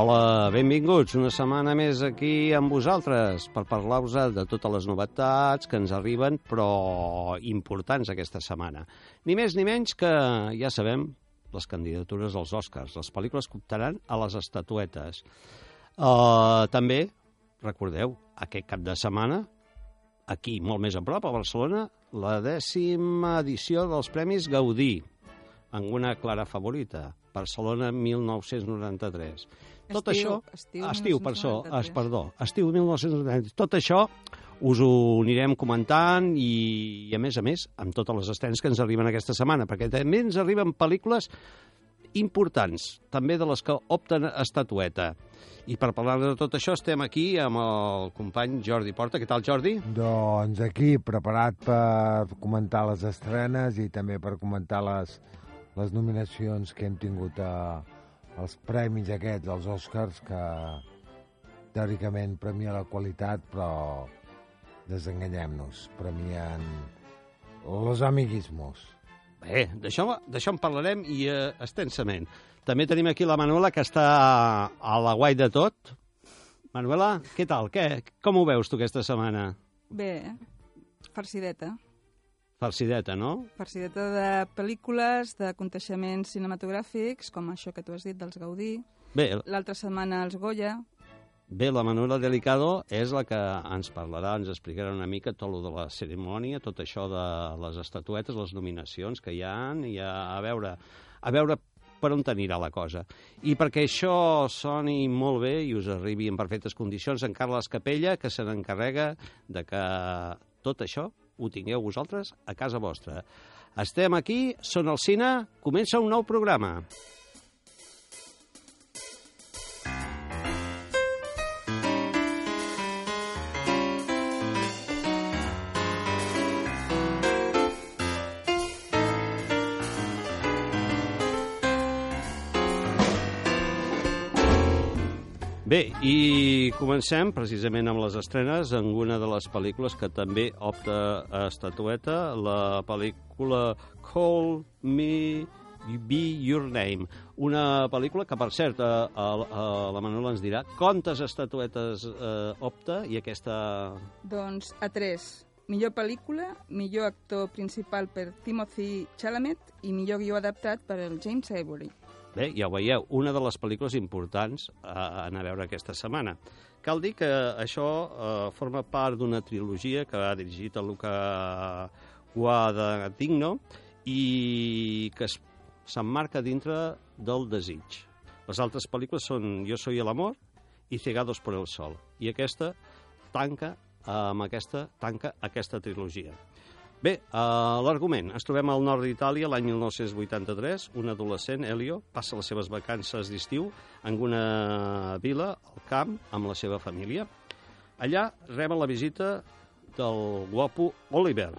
Hola, benvinguts una setmana més aquí amb vosaltres per parlar-vos de totes les novetats que ens arriben, però importants aquesta setmana. Ni més ni menys que, ja sabem, les candidatures als Oscars, les pel·lícules que optaran a les estatuetes. Uh, també, recordeu, aquest cap de setmana, aquí, molt més a prop, a Barcelona, la dècima edició dels Premis Gaudí, amb una clara favorita, Barcelona 1993. Tot Estiu, això... estiu estiu, per això, 1993. es, perdó, estiu 1993. Tot això us ho anirem comentant i, i, a més a més, amb totes les estrenes que ens arriben aquesta setmana, perquè també ens arriben pel·lícules importants, també de les que opten a estatueta. I per parlar de tot això estem aquí amb el company Jordi Porta. Què tal, Jordi? Doncs aquí, preparat per comentar les estrenes i també per comentar les, les nominacions que hem tingut a, als premis aquests, als Oscars, que teòricament premia la qualitat, però desenganyem-nos, premien los amiguismos. Bé, d'això en parlarem i eh, extensament. També tenim aquí la Manuela, que està a la guai de tot. Manuela, què tal? Què? Com ho veus tu aquesta setmana? Bé, farcideta. Farcideta, no? Farcideta de pel·lícules, d'aconteixements cinematogràfics, com això que tu has dit dels Gaudí. Bé, L'altra setmana els Goya. bé, la Manuela Delicado és la que ens parlarà, ens explicarà una mica tot lo de la cerimònia, tot això de les estatuetes, les nominacions que hi han, i a, a veure, a veure per on anirà la cosa. I perquè això soni molt bé i us arribi en perfectes condicions, en Carles Capella, que se n'encarrega de que tot això ho tingueu vosaltres a casa vostra. Estem aquí, són al cine, comença un nou programa. Bé, i comencem precisament amb les estrenes en una de les pel·lícules que també opta a estatueta, la pel·lícula Call Me Be Your Name, una pel·lícula que, per cert, a, a, la Manuela ens dirà quantes estatuetes eh, opta i aquesta... Doncs a tres. Millor pel·lícula, millor actor principal per Timothy Chalamet i millor guió adaptat per el James Avery. Bé, ja ho veieu, una de les pel·lícules importants a anar a veure aquesta setmana. Cal dir que això eh, forma part d'una trilogia que ha dirigit el Luca Guadagnino i que s'emmarca dintre del desig. Les altres pel·lícules són Yo soy el amor i Cegados por el sol. I aquesta tanca amb aquesta tanca aquesta trilogia. Bé, uh, l'argument. Ens trobem al nord d'Itàlia l'any 1983. Un adolescent, Elio, passa les seves vacances d'estiu en una vila, al camp, amb la seva família. Allà reben la visita del guapo Oliver,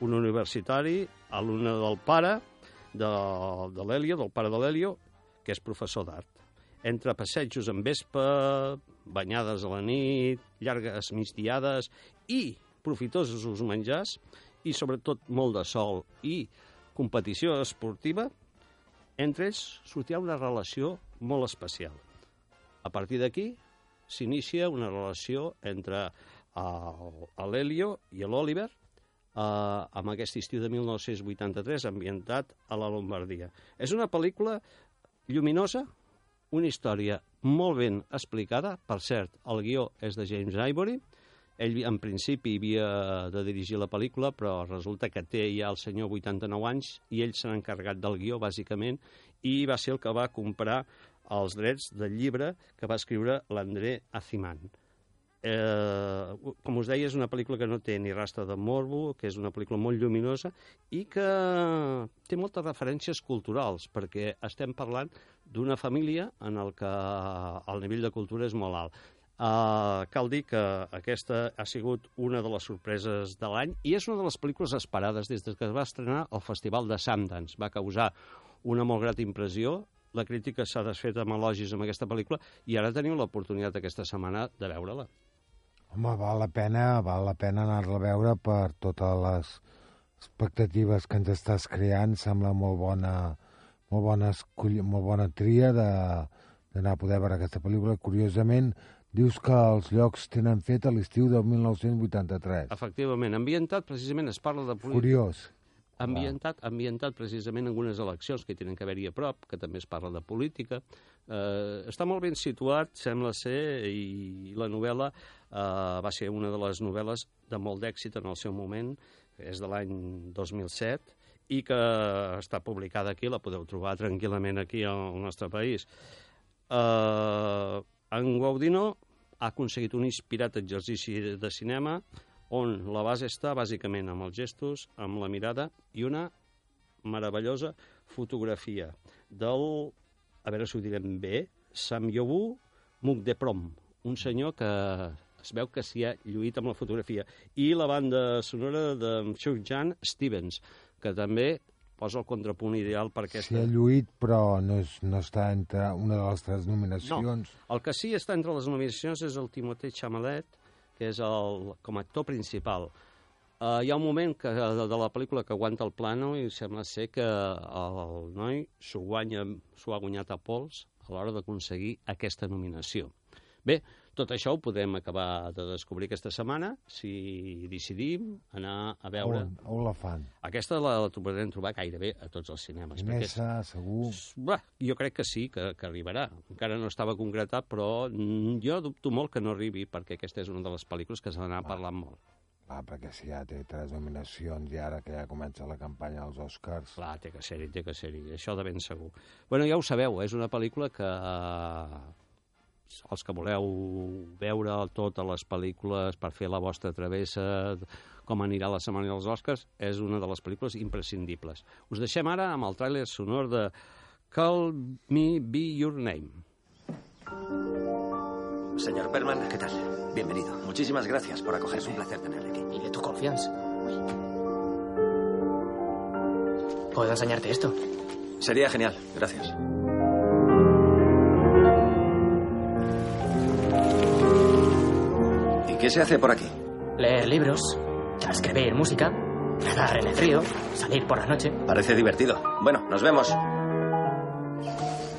un universitari, alumne del pare de, de l'Elio, del pare de l'Elio, que és professor d'art. Entre passejos en vespa, banyades a la nit, llargues migdiades i profitosos menjars, i sobretot molt de sol i competició esportiva, entre ells sortirà una relació molt especial. A partir d'aquí s'inicia una relació entre el- l'Helio i l'Oliver eh, amb aquest estiu de 1983 ambientat a la Lombardia. És una pel·lícula lluminosa, una història molt ben explicada. Per cert, el guió és de James Ivory. Ell, en principi, havia de dirigir la pel·lícula, però resulta que té ja el senyor 89 anys i ell s'ha encarregat del guió, bàsicament, i va ser el que va comprar els drets del llibre que va escriure l'André Aziman. Eh, com us deia, és una pel·lícula que no té ni rastre de morbo, que és una pel·lícula molt lluminosa i que té moltes referències culturals, perquè estem parlant d'una família en el que el nivell de cultura és molt alt. Uh, cal dir que aquesta ha sigut una de les sorpreses de l'any i és una de les pel·lícules esperades des que es va estrenar al Festival de Sundance. Va causar una molt grata impressió, la crítica s'ha desfet amb elogis amb aquesta pel·lícula i ara teniu l'oportunitat aquesta setmana de veure-la. Home, val la pena, val la pena anar-la a veure per totes les expectatives que ens estàs creant. Sembla molt bona, molt bona, escoll... molt bona tria de, d'anar a poder veure aquesta pel·lícula. Curiosament, dius que els llocs tenen fet a l'estiu del 1983. Efectivament, ambientat, precisament, es parla de política. Curiós. Ambientat, ambientat precisament en unes eleccions que hi tenen que haver-hi a prop, que també es parla de política. Eh, està molt ben situat, sembla ser, i la novel·la eh, va ser una de les novel·les de molt d'èxit en el seu moment, és de l'any 2007, i que està publicada aquí, la podeu trobar tranquil·lament aquí al nostre país. Eh, en Gaudino ha aconseguit un inspirat exercici de cinema on la base està bàsicament amb els gestos, amb la mirada i una meravellosa fotografia del, a veure si ho direm bé, Samyobu Mukdeprom, un senyor que es veu que s'hi ha lluït amb la fotografia. I la banda sonora de Jan Stevens, que també posa el contrapunt ideal per aquesta... S'hi ha lluït, però no, és, no està entre una de les tres nominacions. No, el que sí està entre les nominacions és el Timothée Chalamet, que és el, com a actor principal. Uh, hi ha un moment que, de, de la pel·lícula que aguanta el plano i sembla ser que el, el noi s'ho ha guanyat a pols a l'hora d'aconseguir aquesta nominació. Bé, tot això ho podem acabar de descobrir aquesta setmana si decidim anar a veure... On, on la fan? Aquesta la, la podrem trobar gairebé a tots els cinemes. Mesa, segur... Bah, jo crec que sí, que, que arribarà. Encara no estava concretat, però mm, jo dubto molt que no arribi, perquè aquesta és una de les pel·lícules que s'ha d'anar parlant molt. Clar, perquè si ja té tres nominacions i ara que ja comença la campanya dels Oscars... Clar, té que ser-hi, té que ser-hi, això de ben segur. Bueno, ja ho sabeu, és una pel·lícula que els que voleu veure totes les pel·lícules per fer la vostra travessa, com anirà la setmana dels Oscars, és una de les pel·lícules imprescindibles. Us deixem ara amb el tràiler sonor de Call Me Be Your Name. Señor Perman, ¿qué tal? Bienvenido. Muchísimas gracias por acogerme. Es un placer tenerle aquí. Y de tu confianza. ¿Puedo enseñarte esto? Sería genial. Gracias. Qué se hace por aquí? Leer libros, escribir música, nadar en el río, salir por la noche. Parece divertido. Bueno, nos vemos.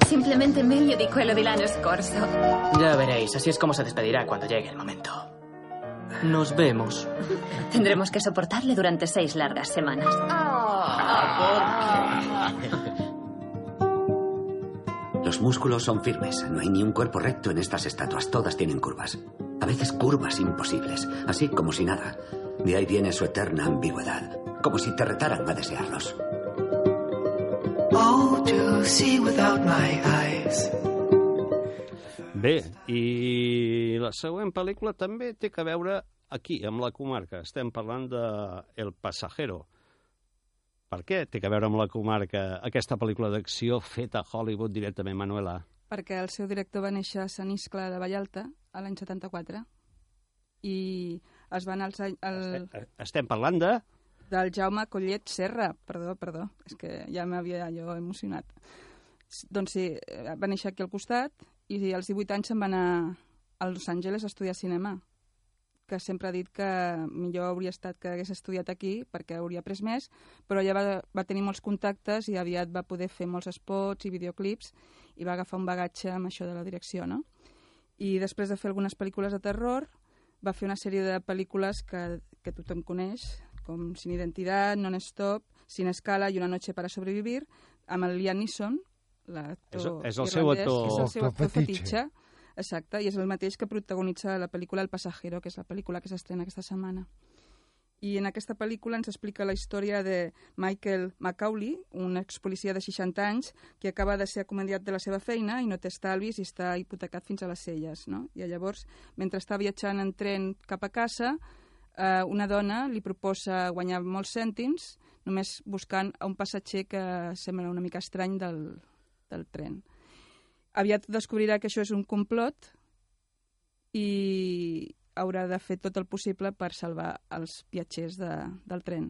Simplemente meglio di quello di l'anno scorso. Ya veréis, así es como se despedirá cuando llegue el momento. Nos vemos. Tendremos que soportarle durante seis largas semanas. Los músculos son firmes. No hay ni un cuerpo recto en estas estatuas. Todas tienen curvas. A veces curvas imposibles. Así como si nada. De ahí viene su eterna ambigüedad. Como si te retaran a desearlos. Oh, to see without my eyes. Bé, i la següent pel·lícula també té que veure aquí, amb la comarca. Estem parlant de El Pasajero. Per què té que veure amb la comarca aquesta pel·lícula d'acció feta a Hollywood directament, Manuela? Perquè el seu director va néixer a Sant Iscle de Vallalta a l'any 74 i es va anar als... El... Estem parlant de... Del Jaume Collet Serra, perdó, perdó, és que ja m'havia jo emocionat. Doncs sí, va néixer aquí al costat i als 18 anys se'n va anar a Los Angeles a estudiar cinema que sempre ha dit que millor hauria estat que hagués estudiat aquí perquè hauria après més, però ja va, va tenir molts contactes i aviat va poder fer molts spots i videoclips i va agafar un bagatge amb això de la direcció, no? I després de fer algunes pel·lícules de terror, va fer una sèrie de pel·lícules que, que tothom coneix, com Sin Identidad, Non-Stop, Sin Escala i Una noche para sobrevivir, amb el Liam Neeson, l'actor és, és el seu actor, és el seu actor fetitxe. Exacte, i és el mateix que protagonitza la pel·lícula El Pasajero, que és la pel·lícula que s'estrena aquesta setmana. I en aquesta pel·lícula ens explica la història de Michael Macaulay, un expolicia de 60 anys que acaba de ser acomediat de la seva feina i no té estalvis i està hipotecat fins a les celles. No? I llavors, mentre està viatjant en tren cap a casa, eh, una dona li proposa guanyar molts cèntims només buscant un passatger que sembla una mica estrany del, del tren. Aviat descobrirà que això és un complot i haurà de fer tot el possible per salvar els viatgers de, del tren,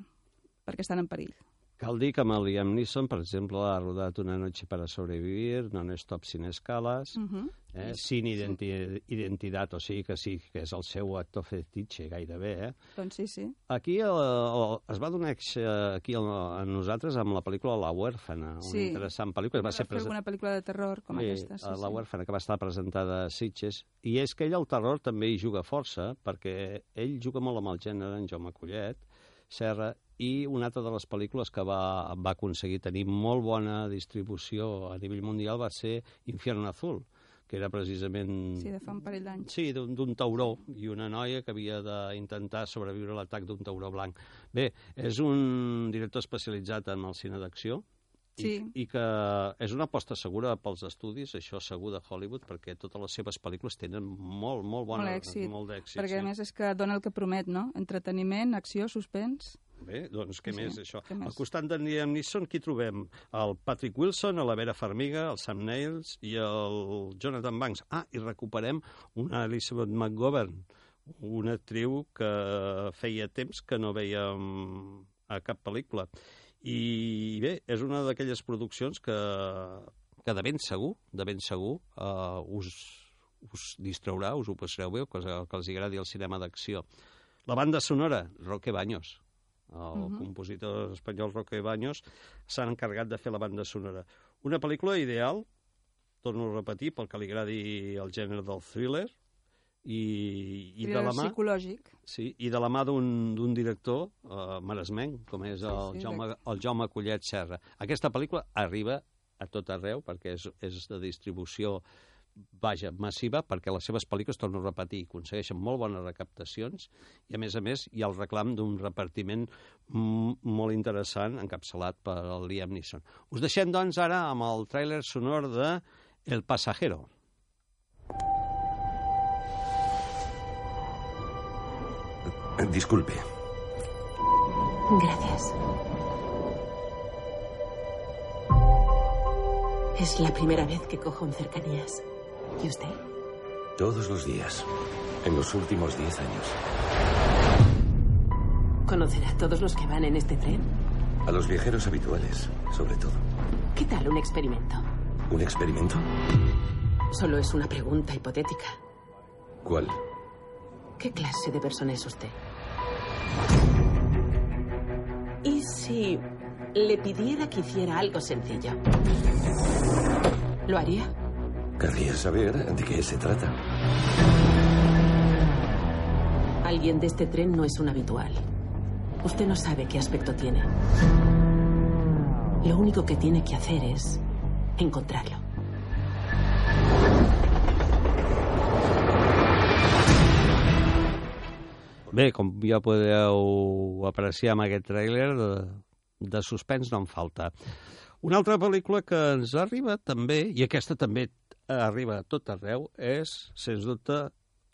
perquè estan en perill. Cal dir que amb el Liam Neeson, per exemple, ha rodat Una noche para sobrevivir, Non-Stop sin escales, Uh -huh. eh? Sin identi identitat, o sigui que sí, que és el seu actor fetitxe gairebé, eh? Doncs sí, sí. Aquí el, el, es va donar eh, aquí el, a nosaltres amb la pel·lícula La huérfana, Sí. una interessant pel·lícula. Va Va ser fer alguna pel·lícula de terror com Sí, aquesta. Sí, a La sí. huérfana, que va estar presentada a Sitges. I és que ell, el terror, també hi juga força, perquè ell juga molt amb el gènere, en Jaume Collet, Serra, i una altra de les pel·lícules que va, va aconseguir tenir molt bona distribució a nivell mundial va ser Infierno Azul, que era precisament... Sí, de fa un parell d'anys. Sí, d'un tauró i una noia que havia d'intentar sobreviure a l'atac d'un tauró blanc. Bé, és un director especialitzat en el cine d'acció i, Sí. i que és una aposta segura pels estudis, això segur de Hollywood, perquè totes les seves pel·lícules tenen molt, molt bona, molt èxit. molt d'èxit. perquè, a sí. més, és que dona el que promet, no? Entreteniment, acció, suspens... Bé, doncs què Sí, més, això? què més? Al costat d'en Liam Neeson, qui trobem? El Patrick Wilson, la Vera Farmiga, el Sam Neill i el Jonathan Banks. Ah, i recuperem una Elizabeth McGovern, una actriu que feia temps que no veiem a cap pel·lícula. I bé, és una d'aquelles produccions que, que de ben segur, de ben segur, uh, us, us distraurà, us ho passareu bé, que, que els agradi el cinema d'acció. La banda sonora, Roque Baños, el Mhm. compositor espanyol Roque Baños, s'han encarregat de fer la banda sonora. Una pel·lícula ideal, torno a repetir, pel que li agradi el gènere del thriller, i, i de la mà, psicològic. sí, i de la mà d'un director uh, maresmenc, com és el, sí, Jaume, el Jaume Collet Serra. Aquesta pel·lícula arriba a tot arreu, perquè és, és de distribució vaja, massiva, perquè les seves pel·lícules, torno a repetir, aconsegueixen molt bones recaptacions i, a més a més, hi ha el reclam d'un repartiment molt interessant encapçalat per el Liam Neeson. Us deixem, doncs, ara amb el tràiler sonor de El Pasajero. Disculpe. Gracias. Es la primera vez que cojo en cercanías. ¿Y usted? Todos los días. En los últimos diez años. ¿Conocerá a todos los que van en este tren? A los viajeros habituales, sobre todo. ¿Qué tal un experimento? ¿Un experimento? Solo es una pregunta hipotética. ¿Cuál? ¿Qué clase de persona es usted? ¿Y si le pidiera que hiciera algo sencillo? ¿Lo haría? Querría saber de qué se trata. Alguien de este tren no es un habitual. Usted no sabe qué aspecto tiene. Lo único que tiene que hacer es encontrarlo. Bé, com ja podeu apreciar amb aquest tràiler, de, de suspens no en falta. Una altra pel·lícula que ens arriba també, i aquesta també arriba a tot arreu, és, sens dubte,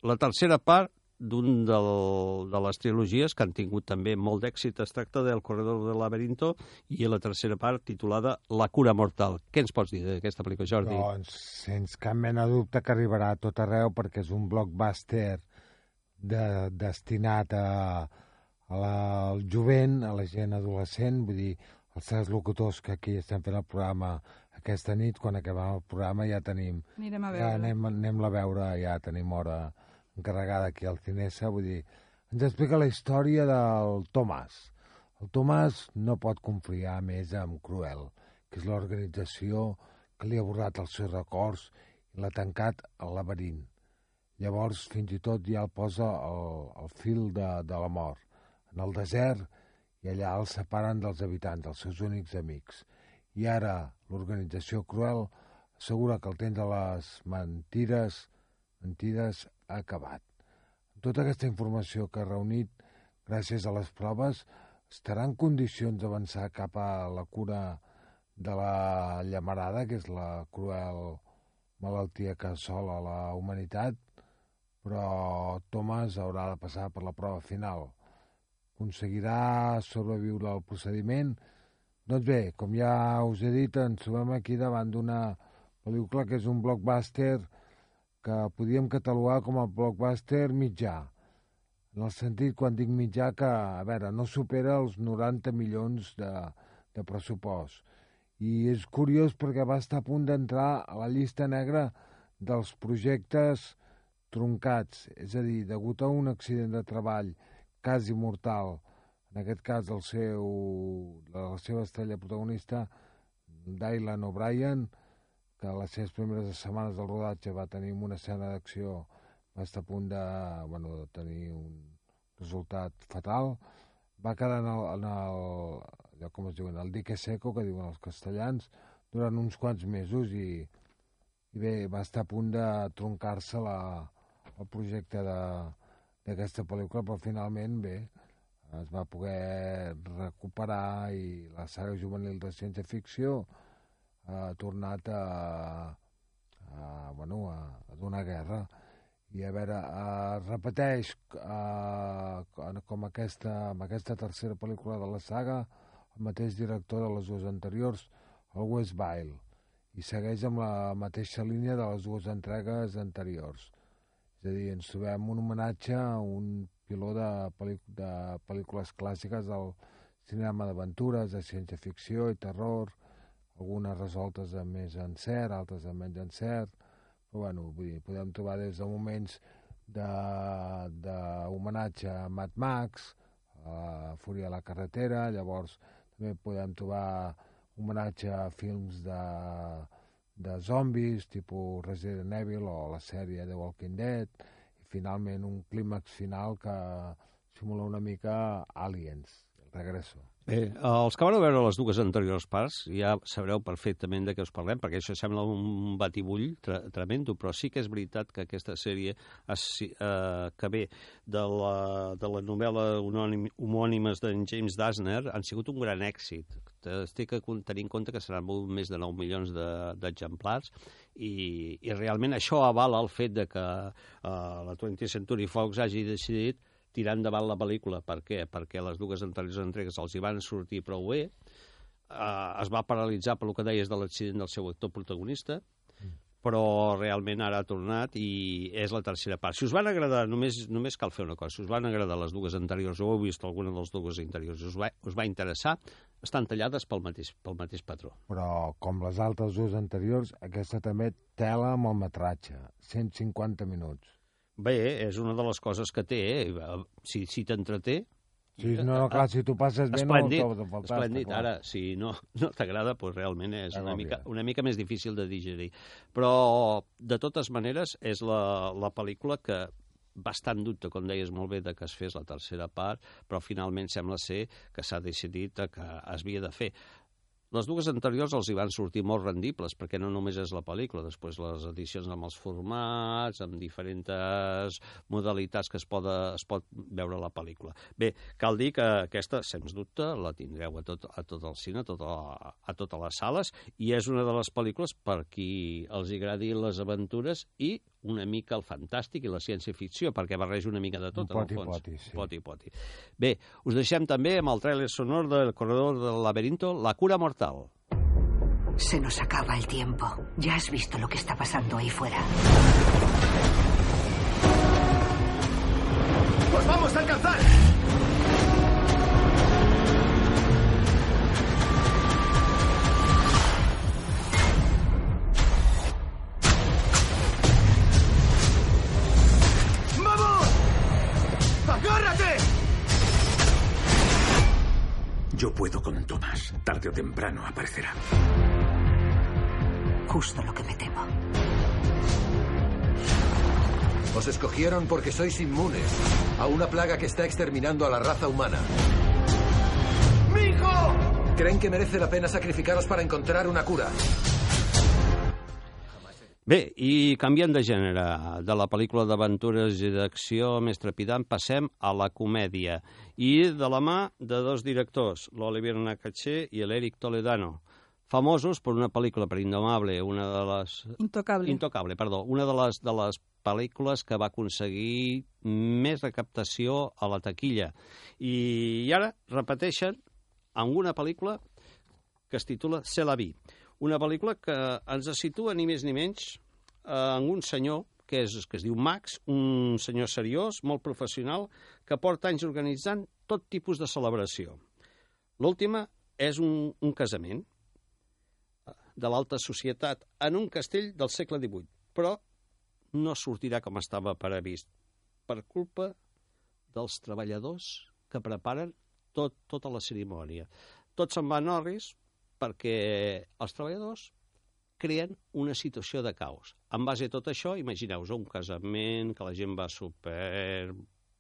la tercera part d'un de les trilogies que han tingut també molt d'èxit. Es tracta del Corredor del Laberinto i la tercera part titulada La cura mortal. Què ens pots dir d'aquesta pel·lícula, Jordi? Doncs, sense cap mena de dubte que arribarà a tot arreu perquè és un blockbuster de, destinat a, a la, al jovent, a la gent adolescent, vull dir, els tres locutors que aquí estem fent el programa aquesta nit, quan acabem el programa ja tenim... Anirem a Ja veure. anem, anem a veure, ja tenim hora encarregada aquí al Cinesa, vull dir, ens explica la història del Tomàs. El Tomàs no pot confiar més en Cruel, que és l'organització que li ha borrat els seus records i l'ha tancat al laberint. Llavors, fins i tot ja el posa al, al fil de, de la mort, en el desert, i allà el separen dels habitants, dels seus únics amics. I ara l'organització Cruel assegura que el temps de les mentides, mentides ha acabat. Tota aquesta informació que ha reunit gràcies a les proves estarà en condicions d'avançar cap a la cura de la llamarada, que és la cruel malaltia que assola la humanitat, però Thomas haurà de passar per la prova final. Aconseguirà sobreviure al procediment? Doncs bé, com ja us he dit, ens trobem aquí davant d'una pel·lícula que és un blockbuster que podíem catalogar com a blockbuster mitjà. En el sentit, quan dic mitjà, que, a veure, no supera els 90 milions de, de pressupost. I és curiós perquè va estar a punt d'entrar a la llista negra dels projectes troncats, és a dir, degut a un accident de treball quasi mortal, en aquest cas el seu, la seva estrella protagonista, Dylan O'Brien, que a les seves primeres setmanes del rodatge va tenir una escena d'acció, va estar a punt de, bueno, de tenir un resultat fatal, va quedar en el, en el, allò com es diuen, el dique seco, que diuen els castellans, durant uns quants mesos i, i bé, va estar a punt de troncar-se el projecte d'aquesta pel·lícula, però finalment, bé, es va poder recuperar i la saga juvenil de ciència-ficció ha tornat a, a, bueno, a, a donar guerra i a veure, uh, repeteix uh, com aquesta, amb aquesta tercera pel·lícula de la saga el mateix director de les dues anteriors, el Wes Bile, i segueix amb la mateixa línia de les dues entregues anteriors. És a dir, ens trobem un homenatge a un piló de, de pel·lícules clàssiques del cinema d'aventures, de ciència-ficció i terror, algunes resoltes amb més encert, altres amb menys encert, però bueno, vull dir, podem trobar des de moments d'homenatge a Mad Max, a Fúria a la carretera, llavors també podem trobar homenatge a films de, de zombis, tipus Resident Evil o la sèrie The Walking Dead, finalment un clímax final que simula una mica Aliens, el regreso. Bé, els que van veure les dues anteriors parts ja sabreu perfectament de què us parlem, perquè això sembla un batibull tre tremendo, però sí que és veritat que aquesta sèrie es, eh, que ve de la, de la novel·la homònimes d'en James Dasner han sigut un gran èxit. Estic que tenir en compte que seran molt més de 9 milions d'exemplars de, i, i realment això avala el fet de que eh, la 20th Century Fox hagi decidit tirar endavant la pel·lícula. Per què? Perquè les dues anteriors entregues els hi van sortir prou bé, eh, es va paralitzar per lo que deies de l'accident del seu actor protagonista, però realment ara ha tornat i és la tercera part. Si us van agradar, només, només cal fer una cosa, si us van agradar les dues anteriors o heu vist alguna de les dues anteriors us va, us va interessar, estan tallades pel mateix, pel mateix patró. Però, com les altres dues anteriors, aquesta també tela amb el metratge, 150 minuts. Bé, és una de les coses que té, eh? si, si t'entreté... Sí, no, no, clar, si tu passes bé esplèndid, no t'ho faltar. Esplèndid, ara, si no, no t'agrada, doncs realment és una mica, una mica més difícil de digerir. Però, de totes maneres, és la, la pel·lícula que bastant dubte, com deies molt bé, de que es fes la tercera part, però finalment sembla ser que s'ha decidit que es havia de fer. Les dues anteriors els hi van sortir molt rendibles, perquè no només és la pel·lícula, després les edicions amb els formats, amb diferents modalitats que es, poda, es pot veure la pel·lícula. Bé, cal dir que aquesta, sens dubte, la tindreu a tot, a tot el cine, a, tot a, a totes les sales, i és una de les pel·lícules per qui els agradi les aventures i una mica el fantàstic i la ciència-ficció, perquè barreja una mica de tot, un poti, en el fons. Poti, sí. poti, poti. Bé, us deixem també amb el tràiler sonor del corredor del laberinto, La cura mortal. Se nos acaba el tiempo. Ya has visto lo que está pasando ahí fuera. ¡Los vamos a alcanzar! Tarde o temprano aparecerá. Justo lo que me temo. Os escogieron porque sois inmunes a una plaga que está exterminando a la raza humana. ¡Mi hijo! ¿Creen que merece la pena sacrificaros para encontrar una cura? Bé, i canviant de gènere, de la pel·lícula d'aventures i d'acció més trepidant, passem a la comèdia. I de la mà de dos directors, l'Olivier Nakache i l'Eric Toledano, famosos per una pel·lícula per Indomable, una de les... Intocable. Intocable, perdó. Una de les, de les pel·lícules que va aconseguir més recaptació a la taquilla. I, i ara repeteixen amb una pel·lícula que es titula C'est la vie una pel·lícula que ens situa ni més ni menys eh, en un senyor que, és, que es diu Max, un senyor seriós, molt professional, que porta anys organitzant tot tipus de celebració. L'última és un, un casament de l'alta societat en un castell del segle XVIII, però no sortirà com estava previst, per culpa dels treballadors que preparen tot, tota la cerimònia. Tot se'n va a Norris perquè els treballadors creen una situació de caos. En base a tot això, imagineu-vos un casament, que la gent va super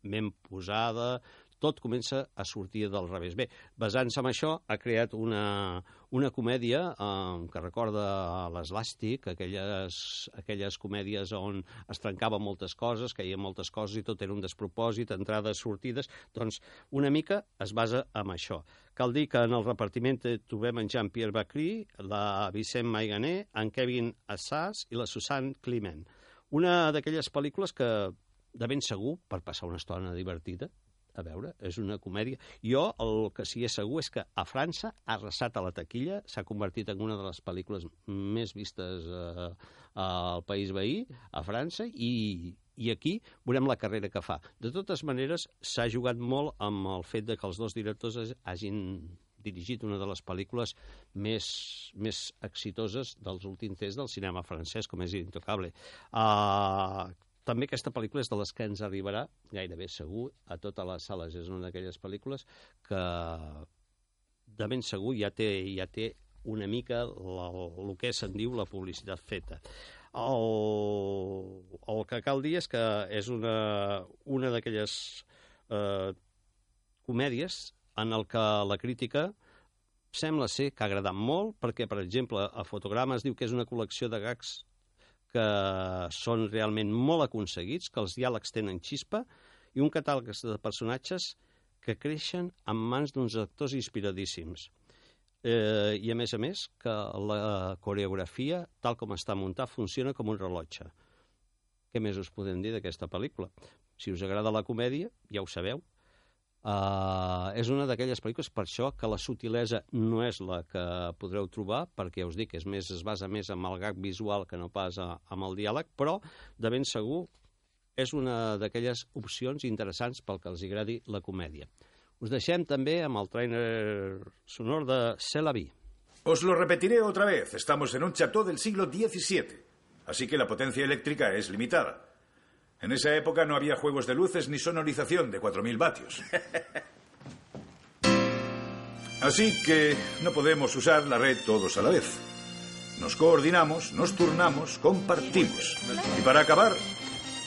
ben posada, tot comença a sortir del revés. Bé, basant-se en això, ha creat una, una comèdia eh, que recorda l'Eslàstic, aquelles, aquelles comèdies on es trencaven moltes coses, ha moltes coses i tot era un despropòsit, entrades, sortides, doncs una mica es basa en això. Cal dir que en el repartiment trobem en Jean-Pierre Bacry, la Vicent Maigané, en Kevin Assas i la Susan Climent. Una d'aquelles pel·lícules que de ben segur, per passar una estona divertida, a veure, és una comèdia. Jo el que sí és segur és que a França ha arrasat a la taquilla, s'ha convertit en una de les pel·lícules més vistes eh, al país veí, a França, i, i aquí veurem la carrera que fa. De totes maneres, s'ha jugat molt amb el fet de que els dos directors hagin dirigit una de les pel·lícules més, més exitoses dels últims temps del cinema francès, com és Intocable. Uh, també aquesta pel·lícula és de les que ens arribarà, gairebé segur, a totes les sales. És una d'aquelles pel·lícules que de ben segur ja té, ja té una mica el que se'n diu la publicitat feta. El, el que cal dir és que és una, una d'aquelles eh, comèdies en el que la crítica sembla ser que ha agradat molt, perquè, per exemple, a Fotogrames diu que és una col·lecció de gags que són realment molt aconseguits, que els diàlegs tenen xispa, i un catàleg de personatges que creixen en mans d'uns actors inspiradíssims. Eh, I, a més a més, que la coreografia, tal com està muntat, funciona com un rellotge. Què més us podem dir d'aquesta pel·lícula? Si us agrada la comèdia, ja ho sabeu, Uh, és una d'aquelles pel·lícules, per això que la sutilesa no és la que podreu trobar, perquè ja us dic, és més, es basa més en el gag visual que no pas amb el diàleg, però de ben segur és una d'aquelles opcions interessants pel que els agradi la comèdia. Us deixem també amb el trainer sonor de Celaví. Os lo repetiré otra vez. Estamos en un chateau del siglo XVII, así que la potencia eléctrica es limitada. En esa época no había juegos de luces ni sonorización de 4.000 vatios. Así que no podemos usar la red todos a la vez. Nos coordinamos, nos turnamos, compartimos. Y para acabar,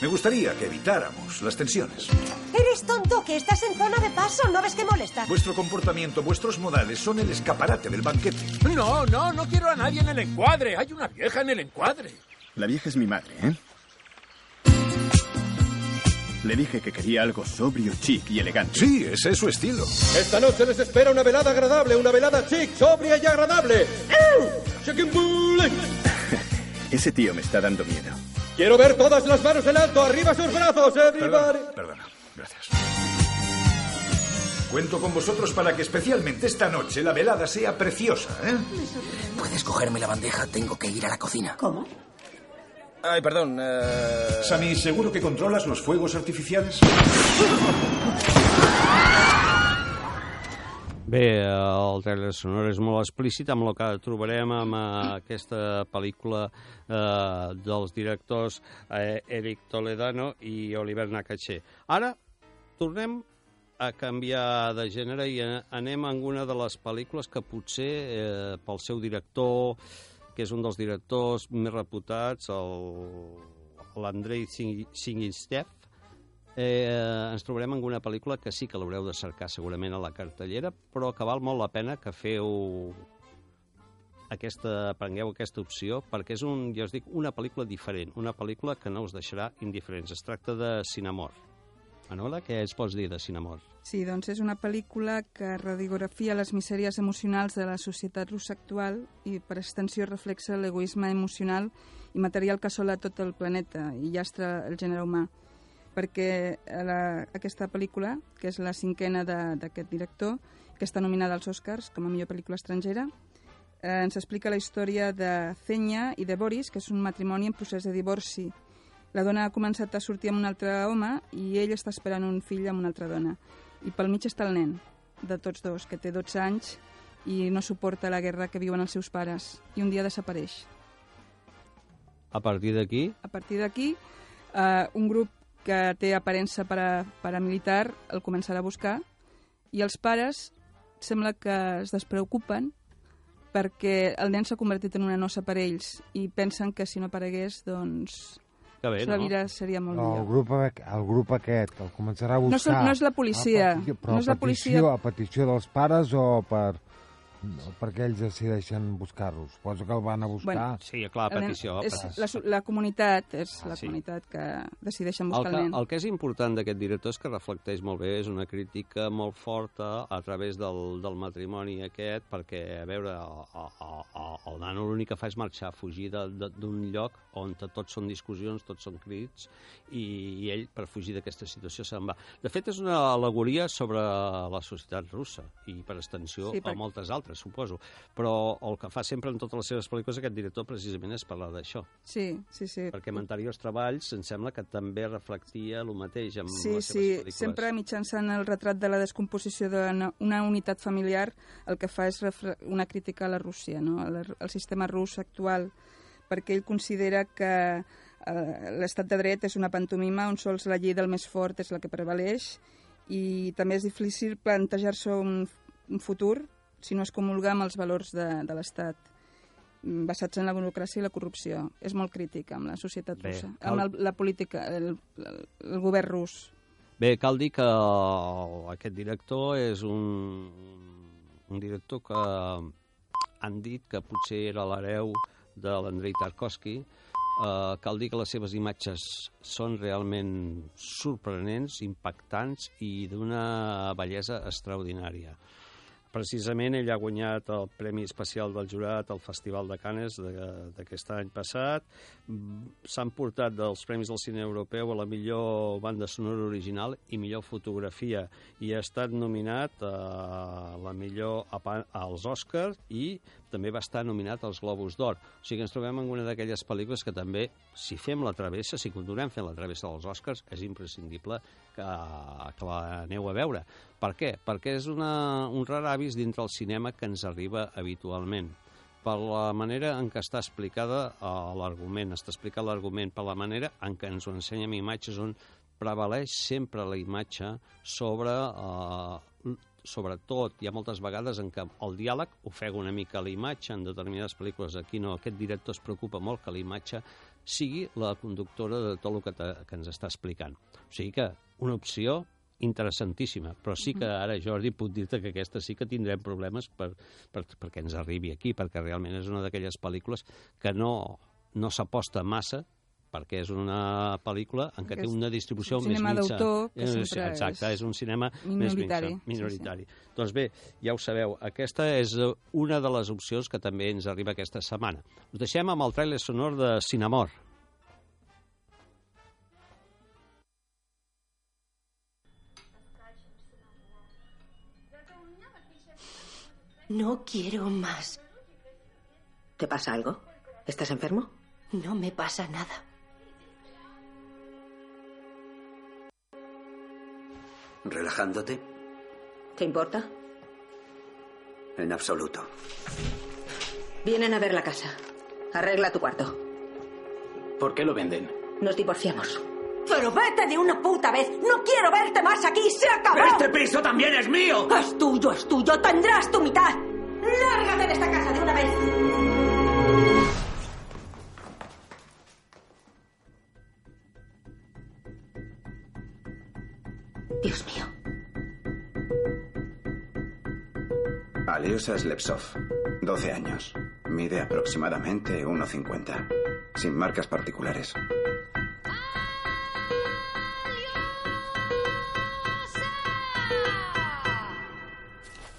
me gustaría que evitáramos las tensiones. Eres tonto, que estás en zona de paso, ¿no ves que molesta? Vuestro comportamiento, vuestros modales son el escaparate del banquete. No, no, no quiero a nadie en el encuadre. Hay una vieja en el encuadre. La vieja es mi madre, ¿eh? Le dije que quería algo sobrio, chic y elegante. Sí, ese es su estilo. Esta noche les espera una velada agradable, una velada chic, sobria y agradable. Ese tío me está dando miedo. Quiero ver todas las manos en alto, arriba sus brazos, everybody. Perdona, perdona, gracias. Cuento con vosotros para que especialmente esta noche la velada sea preciosa, ¿eh? ¿Puedes cogerme la bandeja? Tengo que ir a la cocina. ¿Cómo? Ay, perdón. Uh... Sammy, ¿seguro que controlas los fuegos artificiales? Bé, el trailer sonor és molt explícit amb el que trobarem amb aquesta pel·lícula eh, dels directors eh, Eric Toledano i Oliver Nakache. Ara tornem a canviar de gènere i anem a una de les pel·lícules que potser eh, pel seu director que és un dels directors més reputats, l'Andrei Singinstev, eh, ens trobarem en una pel·lícula que sí que l'haureu de cercar segurament a la cartellera, però que val molt la pena que feu aquesta, prengueu aquesta opció, perquè és un, ja us dic, una pel·lícula diferent, una pel·lícula que no us deixarà indiferents. Es tracta de Cinemor. Manola, què es pots dir de Cinemor? Sí, doncs és una pel·lícula que radiografia les misèries emocionals de la societat russa actual i per extensió reflexa l'egoisme emocional i material que assola tot el planeta i llastra el gènere humà perquè la, aquesta pel·lícula, que és la cinquena d'aquest director, que està nominada als Oscars com a millor pel·lícula estrangera, eh, ens explica la història de Zenya i de Boris, que és un matrimoni en procés de divorci, la dona ha començat a sortir amb un altre home i ell està esperant un fill amb una altra dona. I pel mig està el nen, de tots dos, que té 12 anys i no suporta la guerra que viuen els seus pares i un dia desapareix. A partir d'aquí, A partir d'aquí, eh, un grup que té aparença para, paramilitar el començarà a buscar i els pares sembla que es despreocupen perquè el nen s'ha convertit en una nosa per ells i pensen que si no aparegués, doncs... que bé, la no? vida seria molt El millor. grup, el grup aquest el començarà a buscar... No no és la policia, A petició, però no és la policia. petició, a petició dels pares o per o perquè ells decideixen buscar-los? Suposo que el van a buscar... Bueno, Sí, clar, El nen- petició. És la, la comunitat, és Ah, la sí. comunitat que decideixen El buscar que, el nen. el que és important d'aquest director és que reflecteix molt bé, és una crítica molt forta a través del, del matrimoni aquest, perquè, a veure, el, el, el, el nano l'únic que fa és marxar, fugir d'un lloc on tots són discussions, tots són crits, i, i ell, per fugir d'aquesta situació, se'n va. De fet, és una al·legoria sobre la societat russa, i per extensió sí, per- a moltes altres, suposo. Però el que fa sempre en totes les seves pel·lícules aquest director precisament és parlar d'això. Sí, sí, sí. Perquè en anteriors treballs em sembla que també reflectia el mateix amb Sí, les sí, seves pel·lícules. sempre mitjançant el retrat de la descomposició d'una una unitat familiar el que fa és una crítica a la Rússia, no? al, al sistema rus actual, perquè ell considera que eh, l'estat de dret és una pantomima on sols la llei del més fort és la que prevaleix i també és difícil plantejar-se un, un futur si no es comulga amb els valors de, de l'Estat mm, basats en la burocràcia i la corrupció. És molt crític amb la societat Bé, russa, cal- amb el, la política, el, el, el govern rus. Bé, cal dir que aquest director és un, un director que han dit que potser era l'hereu de l'Andrei Tarkovsky. Uh, cal dir que les seves imatges són realment sorprenents, impactants i d'una bellesa extraordinària. Precisament ell ha guanyat el Premi Especial del Jurat al Festival de Cannes de- d'aquest any passat. S'han portat dels Premis del Cine Europeu a la millor banda sonora original i millor fotografia i ha estat nominat a la millor als Oscars i també va estar nominat als Globus d'Or. O sigui que ens trobem en una d'aquelles pel·lícules que també, si fem la travessa, si continuem fent la travessa dels Oscars, és imprescindible que, que l'aneu a veure. Per què? Perquè és una, un rar avis dintre el cinema que ens arriba habitualment per la manera en què està explicada uh, l'argument, està explicat l'argument, per la manera en què ens ho ensenya amb imatges on prevaleix sempre la imatge sobre, uh, sobretot, hi ha moltes vegades en què el diàleg ofega una mica la imatge, en determinades pel·lícules aquí no, aquest director es preocupa molt que la imatge sigui la conductora de tot el que, te, que ens està explicant. O sigui que una opció interessantíssima, però sí que ara, Jordi, puc dir-te que aquesta sí que tindrem problemes per, per, perquè ens arribi aquí, perquè realment és una d'aquelles pel·lícules que no, no s'aposta massa perquè és una pel·lícula en què té una distribució un més cinema mitja. d'autor que Eh, sempre Exacte, és un cinema minoritari, més sí, mitjà, minoritari. Doncs bé, ja ho sabeu, aquesta és eh, una de les opcions que també ens arriba aquesta setmana. Us deixem amb el tràiler sonor de Cinamor. No quiero más. ¿Te pasa algo? ¿Estás enfermo? No me pasa nada. ¿Relajándote? ¿Te importa? En absoluto. Vienen a ver la casa. Arregla tu cuarto. ¿Por qué lo venden? Nos divorciamos. Pero vete de una puta vez. No quiero verte más aquí. Se acabó. ¡Este piso también es mío! Es tuyo, es tuyo. Tendrás tu mitad. Lárgate de esta casa de una vez. Aliusa Slepsov, 12 años. Mide aproximadamente 1,50. Sin marcas particulares.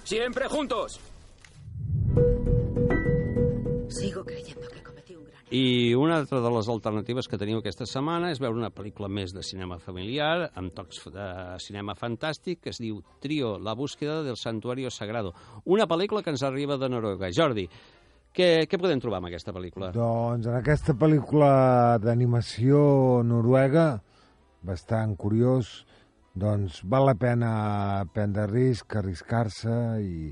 ¡Siempre juntos! I una altra de les alternatives que teniu aquesta setmana és veure una pel·lícula més de cinema familiar, amb tocs de cinema fantàstic, que es diu Trio, la búsqueda del santuario sagrado. Una pel·lícula que ens arriba de Noruega. Jordi, què, què podem trobar amb aquesta pel·lícula? Doncs en aquesta pel·lícula d'animació noruega, bastant curiós, doncs val la pena prendre risc, arriscar-se i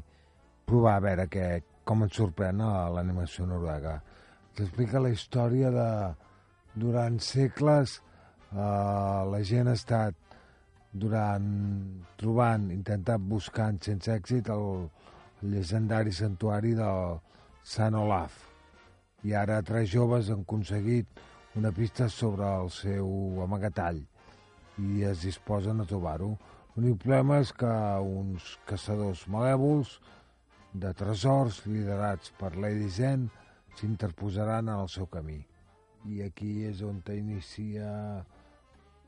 provar a veure què, com ens sorprèn l'animació noruega. T'explica la història de... Durant segles eh, la gent ha estat durant trobant, intentant buscant sense èxit el, el llegendari santuari del Sant Olaf. I ara tres joves han aconseguit una pista sobre el seu amagatall i es disposen a trobar-ho. L'únic problema és que uns caçadors malèvols de tresors liderats per Lady Zen s'interposaran en el seu camí. I aquí és on inicia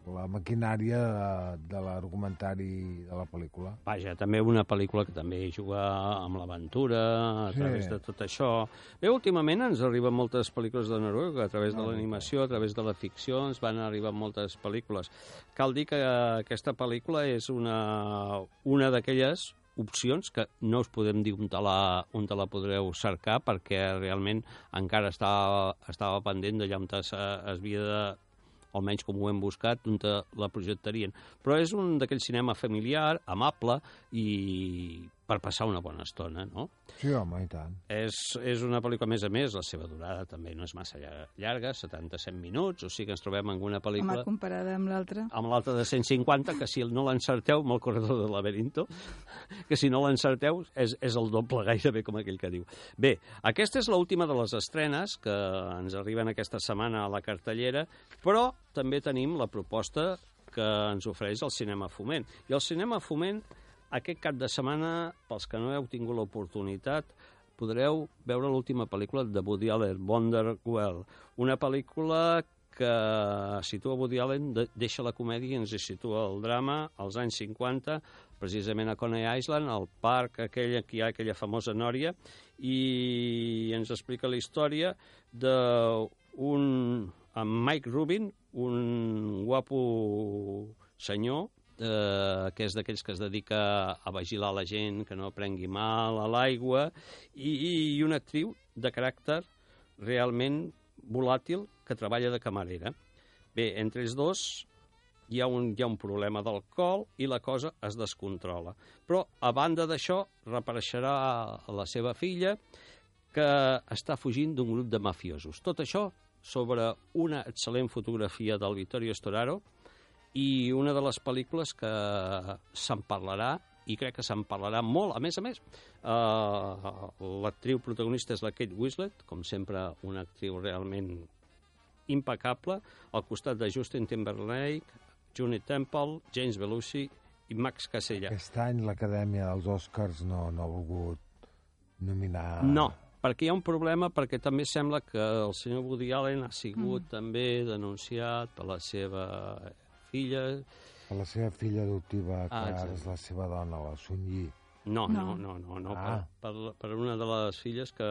la maquinària de, de l'argumentari de la pel·lícula. Vaja, també una pel·lícula que també juga amb l'aventura, a Sí. través de tot això. Bé, últimament ens arriben moltes pel·lícules de Noruega, a través de No, l'animació, a través de la ficció, ens van arribar moltes pel·lícules. Cal dir que aquesta pel·lícula és una, una d'aquelles opcions que no us podem dir on te la, on te la podreu cercar perquè realment encara estava, estava pendent d'allà on es, es havia de almenys com ho hem buscat, on la projectarien. Però és un d'aquell cinema familiar, amable i per passar una bona estona, no? Sí, home, i tant. És, és una pel·lícula, a més a més, la seva durada també no és massa llar- llarga, 77 minuts, o sigui que ens trobem en una Home, pel·lícula comparada amb l'altra... amb l'altra de 150, que si no l'encerteu, amb el corredor del laberinto, que si no l'encerteu és, és el doble gairebé com aquell que diu. Bé, aquesta és l'última de les estrenes que ens arriben aquesta setmana a la cartellera, però també tenim la proposta que ens ofereix el Cinema Foment. I el Cinema Foment, aquest cap de setmana, pels que no heu tingut l'oportunitat, podreu veure l'última pel·lícula de Woody Allen, Wonderwell, una pel·lícula que situa Woody Allen, de, deixa la comèdia i ens situa el drama als anys 50, precisament a Coney Island, al parc aquell que hi ha aquella famosa nòria, i ens explica la història d'un amb Mike Rubin, un guapo senyor eh, que és d'aquells que es dedica a vigilar la gent, que no prengui mal a l'aigua, i, i una actriu de caràcter realment volàtil que treballa de camarera. Bé, entre els dos hi ha un, hi ha un problema d'alcohol i la cosa es descontrola. Però, a banda d'això, reapareixerà la seva filla, que està fugint d'un grup de mafiosos. Tot això sobre una excel·lent fotografia del Vittorio Storaro i una de les pel·lícules que se'n parlarà i crec que se'n parlarà molt. A més a més, eh, l'actriu protagonista és la Kate Winslet, com sempre una actriu realment impecable, al costat de Justin Timberlake, Johnny Temple, James Belushi i Max Casella. Aquest any l'Acadèmia dels Oscars no, no ha volgut nominar... No, perquè hi ha un problema, perquè també sembla que el senyor Woody Allen ha sigut mm. també denunciat per la seva filla. Per la seva filla adoptiva, que Ah, ara és la seva dona, la Sun Yi. No, no, No. no, no, no Ah. per, per, per una de les filles que,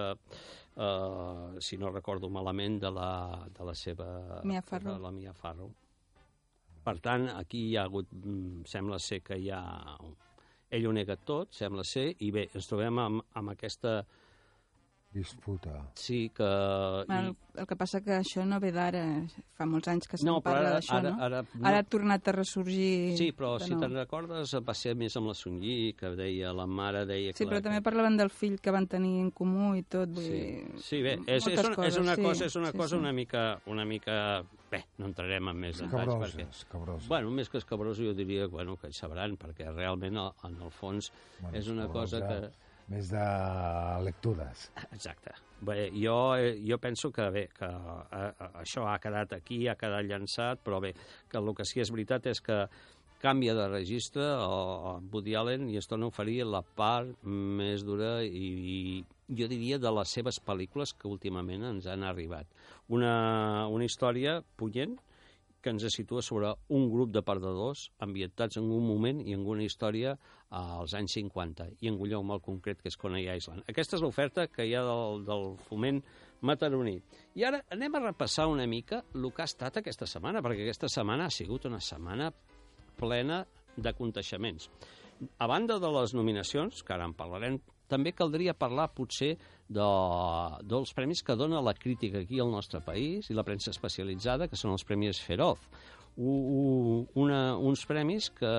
eh, si no recordo malament, de la, de la seva... Mia Farrow. De la Mia Farrow. Per tant, aquí hi ha hagut, mm, sembla ser que hi ha... Ell ho nega tot, sembla ser, i bé, ens trobem amb, amb aquesta... Disputa. Sí, que... Bueno, el que passa que això no ve d'ara, fa molts anys que se'n No, parla d'això, ara- no? ara no. Ara ha tornat a ressorgir Sí, però si nou. te'n recordes, va ser més amb la Sun Yi, que deia, la mare deia... Sí, que però també parlaven del fill que van tenir en comú i tot, vull Sí, dir... sí bé, és, és, moltes una, és coses, una sí, cosa, és una sí, cosa sí. una mica, una mica... Bé, no entrarem en més detalls. Escabrosa, perquè, escabrosa. Bueno, més que escabrosa jo diria bueno, que hi sabran, perquè realment a- en el fons Bueno, és una cosa que... Més de lectures. Exacte. Bé, jo, eh, jo penso que bé, que eh, eh, això ha quedat aquí, ha quedat llançat, però bé, que el que sí és veritat és que canvia de registre o, o Woody Allen i es torna a oferir la part més dura i, i jo diria de les seves pel·lícules que últimament ens han arribat. Una, una història punyent que ens situa sobre un grup de perdedors ambientats en un moment i en una història als anys 50 i en lloc molt concret que és Coney Island. Aquesta és l'oferta que hi ha del, del foment mataroní. I ara anem a repassar una mica el que ha estat aquesta setmana, perquè aquesta setmana ha sigut una setmana plena de conteixements. A banda de les nominacions, que ara en parlarem, també caldria parlar potser de, dels premis que dona la crítica aquí al nostre país i la premsa especialitzada, que són els Premis Feroz. U, u, una, uns premis que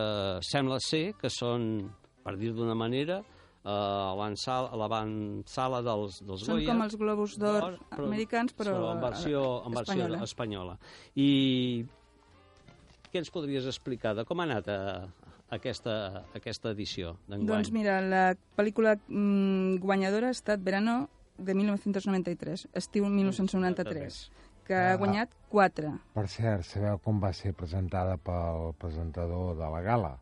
sembla ser que són, per dir d'una manera, a l'avançala- a dels, dels Són Goya. com els Globus d'Or americans, però Són en versió, en versió espanyola. espanyola. I què ens podries explicar de com ha anat eh, aquesta, aquesta edició d'enguany? Doncs mira, la pel·lícula mm, guanyadora ha estat Verano de 1993, estiu 1993, que ha guanyat 4. Per cert, sabeu com va ser presentada pel presentador de la gala?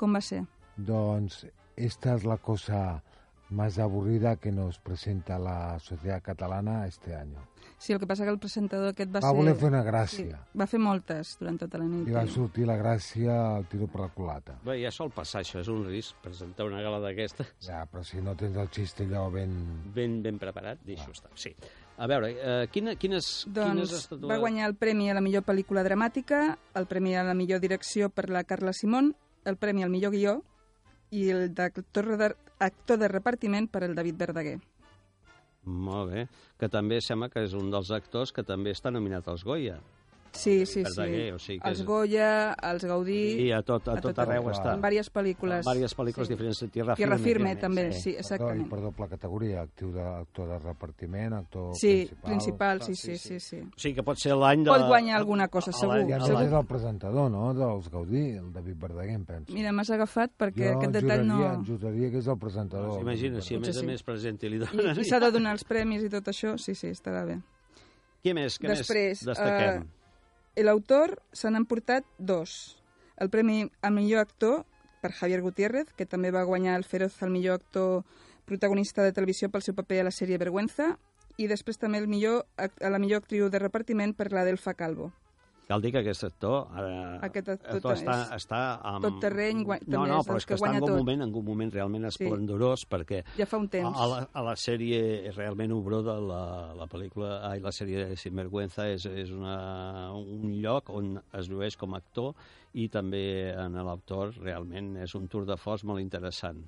Com va ser? Doncs esta es la cosa más aburrida que nos presenta la sociedad catalana este año. Sí, el que passa que el presentador aquest va, Va ser... voler fer una gràcia. Sí, va fer moltes durant tota la nit. I va sortir la gràcia al tiro per la culata. Bé, ja sol passar això, és un risc, presentar una gala d'aquesta. Ja, però si no tens el xiste allò ben... Ben, ben preparat, deixo estar. Sí. A veure, eh, quina, quines, quines Doncs estatues... va guanyar el premi a la millor pel·lícula dramàtica, el premi a la millor direcció per la Carla Simón, el premi al millor guió i el d'actor de, actor de repartiment per el David Verdaguer. Molt bé, que també sembla que és un dels actors que també està nominat als Goya. Sí, sí, sí. Verdaguer, o sigui que els és- Goya, els Gaudí... I a tot, a tot arreu està. En diverses pel·lícules. En diverses pel·lícules Sí. diferents. Tierra, Tierra Firme, també, també, sí, exactament. I per doble categoria, actiu de, actor de repartiment, actor Sí, principal... principal, sí, sí, sí, sí. O sigui que pot ser l'any de... Pot guanyar alguna cosa, segur. I a més és el presentador, no?, dels Gaudí, el David Verdaguer, em penso. Mira, m'has agafat perquè jo aquest detall no... juraria, juraria que és el presentador. Imagina, si a més a sí. més presenta i li I, donen... i s'ha de donar els premis i tot això, sí, sí, estarà bé. Què més, què Després, més destaquem? eh, l'autor se n'han portat dos. El premi a millor actor per Javier Gutiérrez, que també va guanyar el Feroz al millor actor protagonista de televisió pel seu paper a la sèrie Vergüenza, i després també el millor, a la millor actriu de repartiment per la Delfa Calvo. Cal dir que aquest actor, ara, Aquest actor està, és està amb... tot terreny, no, també no, és però és que que està en un moment, en un moment realment Sí. esplendorós, perquè Ja fa un temps. a, la, a la sèrie realment obró de la, la pel·lícula, ai, la sèrie Sinvergüenza és, és una, un lloc on es llueix com a actor i també en l'autor realment és un tour de force molt interessant.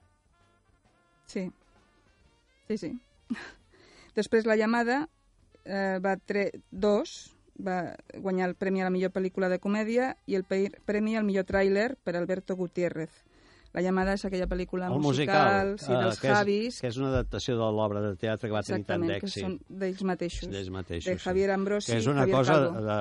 Sí. Sí, sí. Després la llamada eh, va tre dos, va guanyar el premi a la millor pel·lícula de comèdia i el premi al millor tràiler per Alberto Gutiérrez. La llamada és aquella pel·lícula el musical, musical, sí, dels eh, que, és, Javis, que és una adaptació de l'obra de teatre que va tenir tant exactament, que d'èxit. són d'ells mateixos. D'ells mateixos, de. Javier Ambrosi que és una Javier cosa Calvo. de,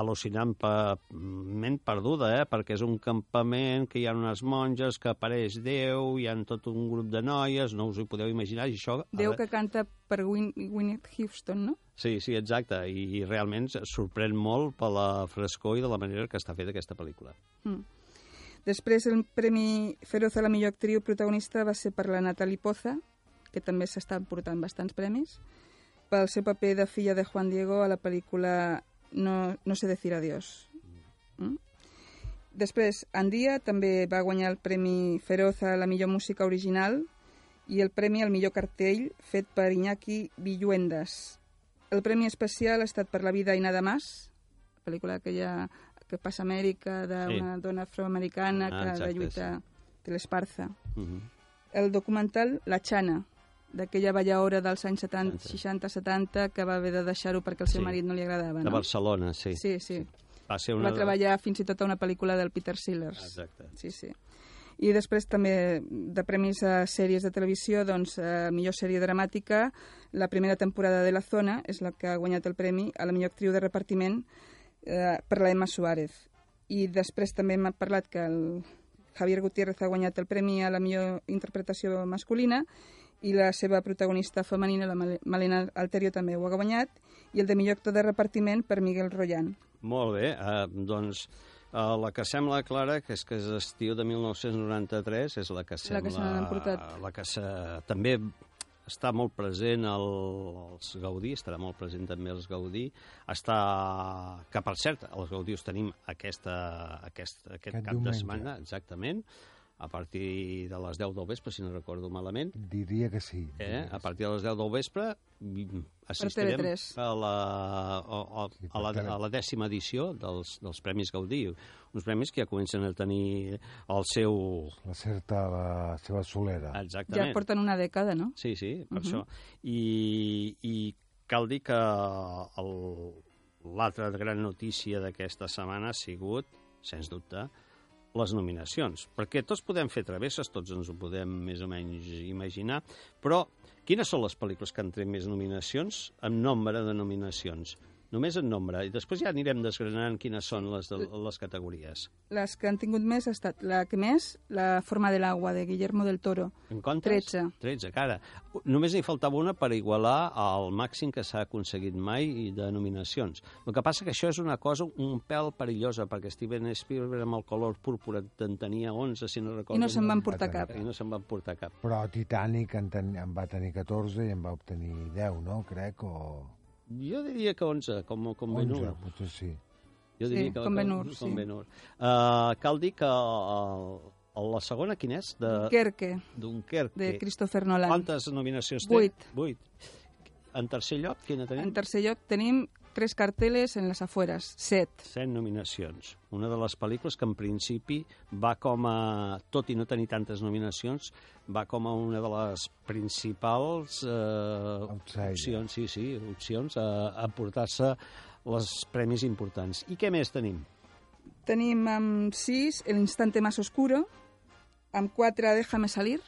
al·lucinantment perduda, eh? perquè és un campament que hi ha unes monges, que apareix Déu, hi ha tot un grup de noies, no us ho podeu imaginar, i això... Déu que canta per Win Gwyneth Houston, no? Sí, sí, exacte, i, i realment sorprèn molt per la frescor i de la manera que està feta aquesta pel·lícula. Mm. Després el Premi Feroz a la millor actriu protagonista va ser per la Natalie Poza, que també s'estan portant bastants premis, pel seu paper de filla de Juan Diego a la pel·lícula No, no sé decir adiós. Mm? Després, Andia també va guanyar el Premi Feroz a la millor música original i el Premi al millor cartell fet per Iñaki Villuendas. El Premi especial ha estat per La vida i nada más, pel·lícula aquella que passa a Amèrica d'una Sí. dona afroamericana Ah, que exacte, de lluita de l'Esparza. Uh -huh. El documental La Xana, d'aquella ballaora dels anys 70, 60-70 que va haver de deixar-ho perquè al seu Sí. marit no li agradava. De no? Barcelona, sí. Sí, sí. Va ser Una... una... Va treballar fins i tot a una pel·lícula del Peter Sellers. Exacte. Sí, sí. I després també de premis a sèries de televisió, doncs, eh, millor sèrie dramàtica, la primera temporada de La Zona és la que ha guanyat el premi a la millor actriu de repartiment eh, per la Emma Suárez. I després també m'ha parlat que el Javier Gutiérrez ha guanyat el premi a la millor interpretació masculina i la seva protagonista femenina, la Mal- Malena Alterio, també ho ha guanyat, i el de millor actor de repartiment per Miguel Royan. Molt bé, eh, doncs eh, la que sembla clara, que és que és estiu de 1993, és la que sembla... que se n'han emportat. La que se, també està molt present el, els Gaudí, estarà molt present també els Gaudí, està, que per cert, els Gaudí us tenim aquesta, aquest, aquest, Aquest cap de diumenge. setmana, exactament, a partir de les 10 del vespre, si no recordo malament, Diria que sí. Eh? A partir de les 10 del vespre mm, assistirem TV3. a la, a, a, a, la, a la dècima edició dels, dels Premis Gaudí, uns premis que ja comencen a tenir el seu... La certa, la seva solera. Exactament. Ja porten una dècada, no? Sí, sí, per Mhm. això. I, I cal dir que el- l'altra gran notícia d'aquesta setmana ha sigut, sens dubte, les nominacions, perquè tots podem fer travesses, tots ens ho podem més o menys imaginar, però quines són les pel·lícules que han tret més nominacions en nombre de nominacions? Només en nombre, i després ja anirem desgranant quines són les, de, les categories. Les que han tingut més ha estat la que més, La forma de l'agua, de Guillermo del Toro. En quantes? 13. 13, cara. Només n'hi faltava una per igualar el màxim que s'ha aconseguit mai i de nominacions. El que passa que això és una cosa un pèl perillosa, perquè Steven Spielberg amb el color púrpura en tenia 11, si no recordo. I no se'n van portar cap. I no se'n van portar cap. Però Titanic en, ten, en va tenir 14 i en va obtenir 10, no? Crec, o... Jo diria que 11, com, com 11, Ben-Hur. potser sí. Jo Sí, diria que, com Ben-Hur, com, sí. com Ben-Hur. Uh, cal dir que uh, la segona, quin és? De, Dunkerque, Dunkerque. de Christopher Nolan. Quantes nominacions té? Vuit. Vuit. En tercer lloc, quina tenim? En tercer lloc tenim tres carteles en les afueres, set. Set nominacions. Una de les pel·lícules que en principi va com a, tot i no tenir tantes nominacions, va com a una de les principals eh, opcions, sí, sí, opcions a, a portar-se els premis importants. I què més tenim? Tenim amb sis El instante más oscuro, amb quatre Déjame salir,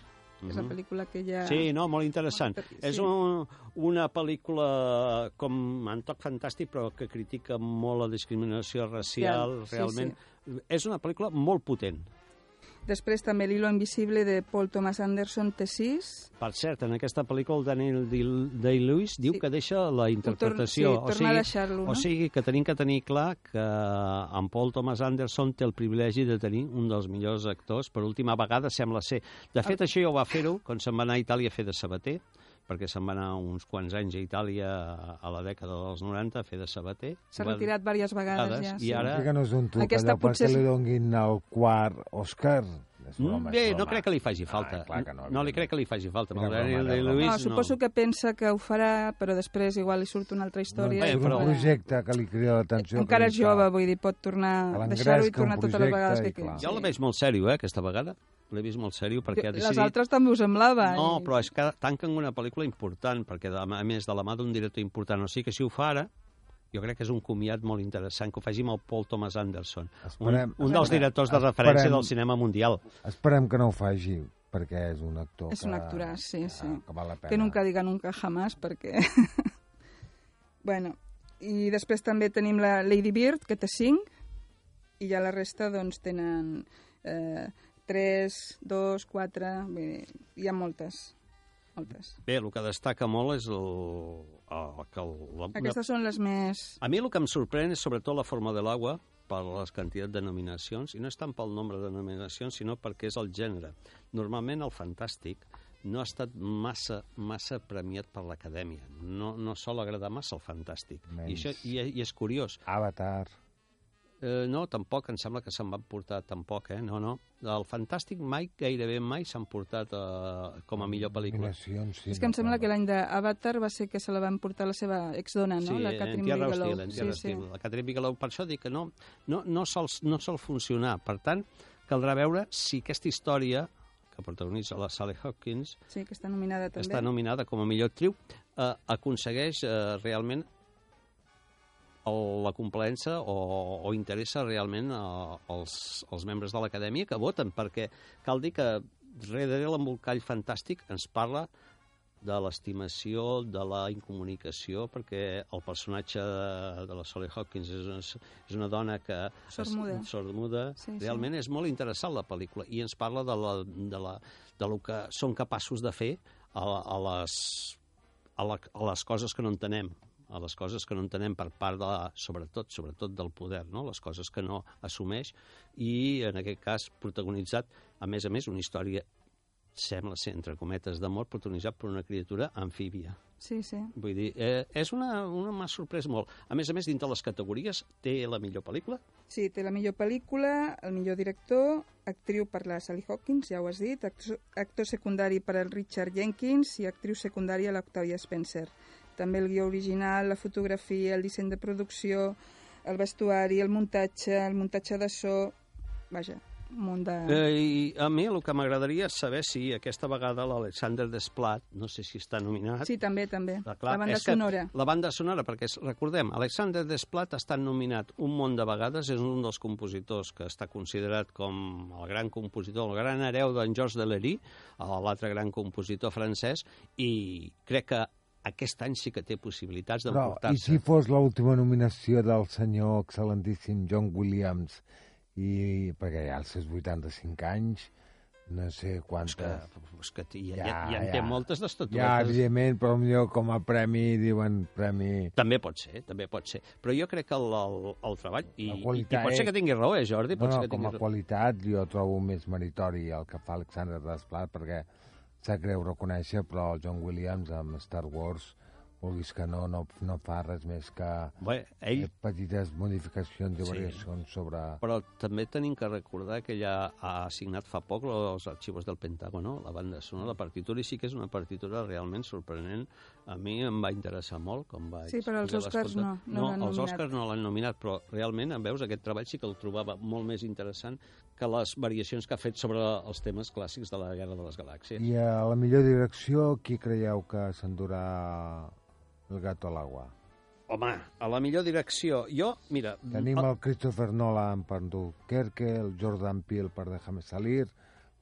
que és la pel·lícula que ja... Sí, no, molt interessant. Sí. És un, una pel·lícula com en toc fantàstic, però que critica molt la discriminació racial, Sí, sí, realment. És una pel·lícula molt potent. Després també L'hilo invisible de Paul Thomas Anderson, T6. Per cert, en aquesta pel·lícula el Daniel Day-Lewis diu que deixa la interpretació. sí, torna a deixar-lo, no? O sigui que tenim que tenir clar que en Paul Thomas Anderson té el privilegi de tenir un dels millors actors. Per última vegada sembla ser. De fet, això ja ho va fer-ho quan se'n va anar a Itàlia a fer de sabater, perquè se'n va anar uns quants anys a Itàlia a la dècada dels 90 a fer de sabater. S'ha Va- retirat diverses vegades ja. I ara... Sí que no és un truc Aquesta allò perquè potser és- li donguin el quart Òscar. Mm, Bé, és no broma. crec que li faci falta. Ah, clar que no, no li crec que li faci falta. Era broma. Day-Lewis No, suposo que pensa que ho farà, però després igual li surt una altra història. Doncs i és un tornarà. projecte que li crida l'atenció. Encara que és jove, vull dir, pot tornar, Que deixar-ho i un tornar totes les vegades que quedi. Jo la veig molt sèrio, eh, aquesta vegada. L'he vist molt sèrio perquè ha Les decidit... altres també ho semblava. No, i- però és que tanquen una pel·lícula important, perquè de- a més de la mà d'un director important. O sigui que si ho fa ara, jo crec que és un comiat molt interessant, que ho faci amb el Paul Thomas Anderson, Esperem- un, un dels esperem- directors de referència esperem- del cinema mundial. Esperem que no ho faci, perquè és un actor És que... un actoràs, sí, sí. que val la pena. Que nunca diga nunca jamás, perquè... bueno, i després també tenim la Lady Bird, que té 5, i ja la resta, doncs, tenen eh, 3, 2, 4... Vull dir, hi ha moltes. Moltes. Bé, el que destaca molt és el, el, que el, la, Aquestes són les més... A mi el que em sorprèn és sobretot la forma de l'aigua per les quantitats de nominacions, i no és tant pel nombre de nominacions, sinó perquè és el gènere. Normalment el fantàstic no ha estat massa, massa premiat per l'acadèmia. No, no sol agradar massa el fantàstic. I, Menys. això, i, I és curiós. Avatar. Eh, no, tampoc, em sembla que se'n van portar tampoc, eh? No, no. El fantàstic mai, gairebé mai s'han portat eh, com a millor pel·lícula. Nominacions, sí, És que em sembla que l'any d'Avatar va ser que se la van portar la seva exdona, no? Sí, la en Catherine Tierra Bigelow. Hostil, en Tierra sí, sí. La Catherine Bigelow, per això dic que no, no, no, sol, no sol funcionar. Per tant, caldrà veure si aquesta història que protagonitza la Sally Hawkins, Sí, que està nominada també. està nominada com a millor actriu, eh, aconsegueix eh, realment el, la complaença o, o interessa realment els, els membres de l'acadèmia que voten, perquè cal dir que darrere l'embolcall fantàstic ens parla de l'estimació, de la incomunicació, perquè el personatge de, de la Sally Hawkins és una, és una dona que... Sordomuda. És, sordomuda. Sí, sí. Realment és molt interessant la pel·lícula i ens parla de, la, de, la, de lo que són capaços de fer a, a, les, a, la, a les coses que no entenem a les coses que no entenem per part de, la, sobretot, sobretot del poder, no? les coses que no assumeix, i en aquest cas protagonitzat, a més a més, una història sembla ser, entre cometes, d'amor, protagonitzat per una criatura amfíbia. Sí, sí. Vull dir, eh, és una, una m'ha sorprès molt. A més a més, dintre les categories, té la millor pel·lícula, Sí, té la millor pel·lícula, el millor director, actriu per la Sally Hawkins, ja ho has dit, actor, actor secundari per al Richard Jenkins i actriu secundària l'Octavia Spencer. També el guió original, la fotografia, el disseny de producció, el vestuari, el muntatge, el muntatge de so... Vaja, un munt de... Eh, I a mi el que m'agradaria és saber si aquesta vegada l'Alexander Desplat, no sé si està nominat... Sí, també, també. Ah, clar, la banda que sonora. La banda sonora, perquè recordem, Alexander Desplat ha estat nominat un munt de vegades, és un dels compositors que està considerat com el gran compositor, el gran hereu d'en Georges Delery, l'altre gran compositor francès, i crec que aquest any sí que té possibilitats Però, i d'emportar-se. si fos l'última nominació del senyor excel·lentíssim John Williams, i perquè ja als seus 85 anys, no sé quantes... que, és que ja, ja, ja, en té moltes d'estatuetes. Ja, evidentment, però millor com a premi diuen premi... També pot ser, també pot ser. Però jo crec que el, el, el treball... I, i, qualitat, I pot ser que tingui raó, eh, Jordi? Pot no, ser no, que com a raó. qualitat jo trobo més meritori el que fa Alexander Desplat, perquè sap greu reconèixer, però el John Williams amb Star Wars, vulguis que no, no, no fa res més que Bé, ell... eh, petites modificacions i Sí. variacions sobre... Però també tenim que recordar que ella ha signat fa poc els arxius del Pentágono, no? la banda sonora, la partitura, i sí que és una partitura realment sorprenent. A mi em va interessar molt, com vaig... Sí, però els Oscars no, no No, els nominat. Oscars no l'han nominat, però realment, em veus, aquest treball sí que el trobava molt més interessant que les variacions que ha fet sobre els temes clàssics de la Guerra de les Galàxies. I a la millor direcció, qui creieu que s'endurà el gato a l'agua? Home, a la millor direcció, jo, mira... Tenim el Christopher Nolan per Dunkerque, el Jordan Peele per Déjame salir,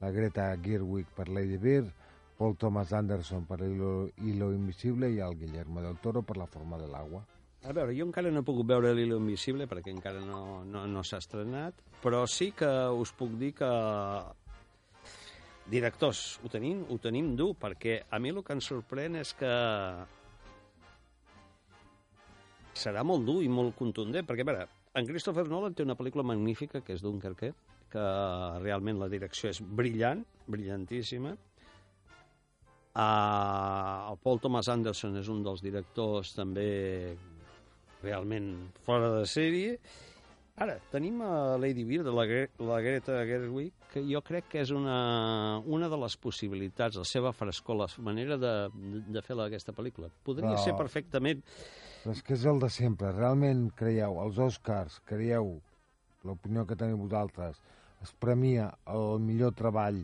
la Greta Gerwig per Lady Bird, Paul Thomas Anderson per Hilo, Hilo Invisible i el Guillermo del Toro per La forma de l'agua. A veure, jo encara no he pogut veure l'Hilo Invisible perquè encara no, no, no s'ha estrenat, però sí que us puc dir que directors, ho tenim, ho tenim dur, perquè a mi el que em sorprèn és que serà molt dur i molt contundent, perquè, a veure, en Christopher Nolan té una pel·lícula magnífica, que és Dunkerque, que realment la direcció és brillant, brillantíssima. Uh, el Paul Thomas Anderson és un dels directors també realment fora de sèrie. Ara, tenim a Lady Bird, la, la Greta Gerwig, que jo crec que és una, una de les possibilitats, la seva frescor, la manera de, de, fer aquesta pel·lícula. Podria Però- ser perfectament... Però és que és el de sempre. Realment creieu, els Oscars, creieu, l'opinió que teniu vosaltres, es premia el millor treball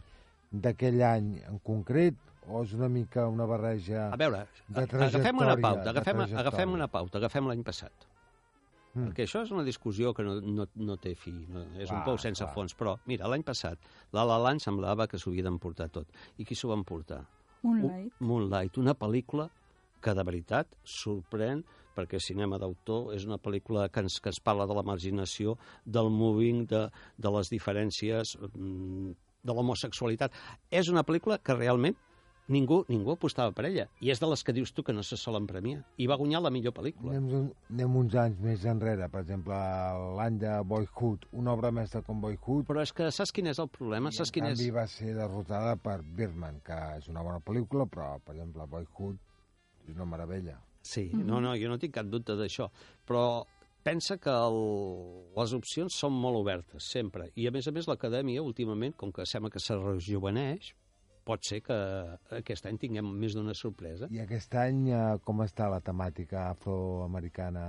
d'aquell any en concret o és una mica una barreja A veure, de agafem una trajectòria, pauta, agafem, trajectòria? agafem una pauta, agafem l'any passat. Mm. Perquè això és una discussió que no, no, no té fi, no, és un Clar, pou sense clar. fons. Però, mira, l'any passat, La La Land semblava que s'ho havia d'emportar tot. I qui s'ho va emportar? Moonlight. Un- Moonlight, una pel·lícula que de veritat sorprèn perquè cinema d'autor és una pel·lícula que ens, que ens parla de la marginació, del moving, de, de les diferències, mm, de l'homosexualitat. És una pel·lícula que realment ningú, ningú apostava per ella. I és de les que dius tu que no se solen premiar. I va guanyar la millor pel·lícula. Anem, un, anem uns anys més enrere, per exemple, l'any de Boyhood, una obra mestra com Boyhood. Però és que saps quin és el problema? I, Saps en quin és... canvi va ser derrotada per Birdman, que és una bona pel·lícula, però, per exemple, Boyhood és una meravella. Sí, Mhm. no, no, jo no tinc cap dubte d'això. Però pensa que el, les opcions són molt obertes, sempre. I, a més a més, l'acadèmia, últimament, com que sembla que se rejuveneix, pot ser que aquest any tinguem més d'una sorpresa. I aquest any eh, com està la temàtica afroamericana?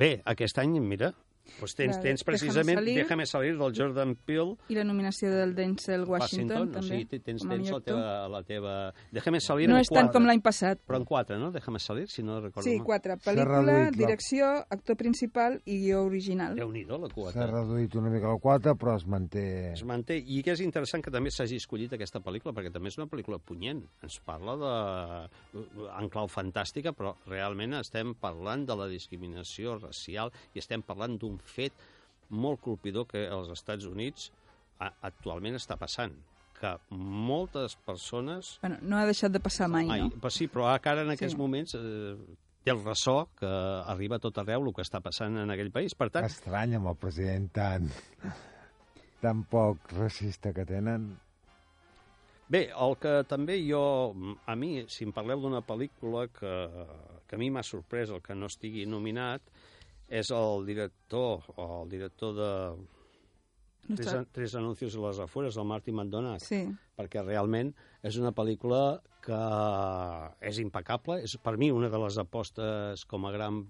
Bé, aquest any, mira, doncs tens, La tens Déjame precisament salir. Déjame salir del Jordan Peele, I la nominació del Denzel Washington, o també, sigui, té- tens, tens la teva, la teva... Déjame salir No en és tant quatre. com l'any passat. Però en quatre, no? Déjame salir, si no recordo Sí, mal. quatre. S'ha Pel·lícula, la- direcció, actor principal i guió original. Déu-n'hi-do, la S'ha quota. reduït una mica la quota, però es manté... Es manté, i que és interessant que també s'hagi escollit aquesta pel·lícula, perquè també és una pel·lícula punyent. Ens parla de... en clau fantàstica, però realment estem parlant de la discriminació racial i estem parlant d'un fet molt colpidor que als Estats Units a, actualment està passant que moltes persones Bueno, no ha deixat de passar mai, Ai, no? però sí, però ara en aquests Sí. moments eh, té el ressò que arriba a tot arreu el que està passant en aquell país. Per tant, Estrany amb el president tan, tan poc racista que tenen. Bé, el que també jo, a mi, si em parleu d'una pel·lícula que, que a mi m'ha sorprès el que no estigui nominat, és el director, o el director de No Tres, tres anuncios a les afueres, el Martin McDonagh, Sí. perquè realment és una pel·lícula que és impecable, és per mi una de les apostes com a gran,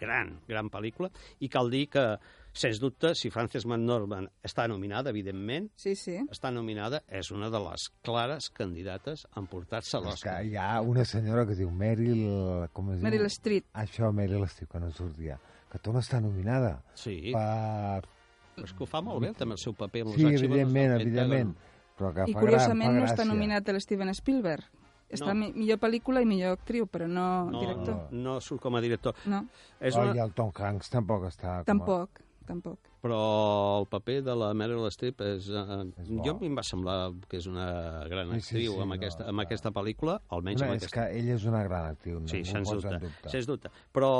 gran, gran pel·lícula, i cal dir que, sens dubte, si Frances McDormand està nominada, evidentment, sí, sí. està nominada, és una de les clares candidates a emportar-se És que l'Oscar. hi ha una senyora que es diu Meryl... Com es Meryl diu? Streep. Això, Meryl Streep, que no sortia. Que torna a estar nominada. Sí. Per... És que ho fa molt bé, també, el seu paper. en Los Sí, evidentment, evidentment. Però que I fa curiosament gran, no està nominat el Steven Spielberg. Està No. mi millor pel·lícula i millor actriu, però no, No, director. no, no surt com a director. No. És Oh, una... I el Tom Hanks tampoc està... com a- Tampoc, tampoc. Però el paper de la Meryl Streep és... Uh, bo. jo a mi em va semblar que és una gran Sí, sí, actriu sí, amb, no, aquesta, amb aquesta pel·lícula, almenys Una, amb és aquesta. que ella és una gran actriu, Sí, ningú sens ho en dubte, dubte. sens dubte. Però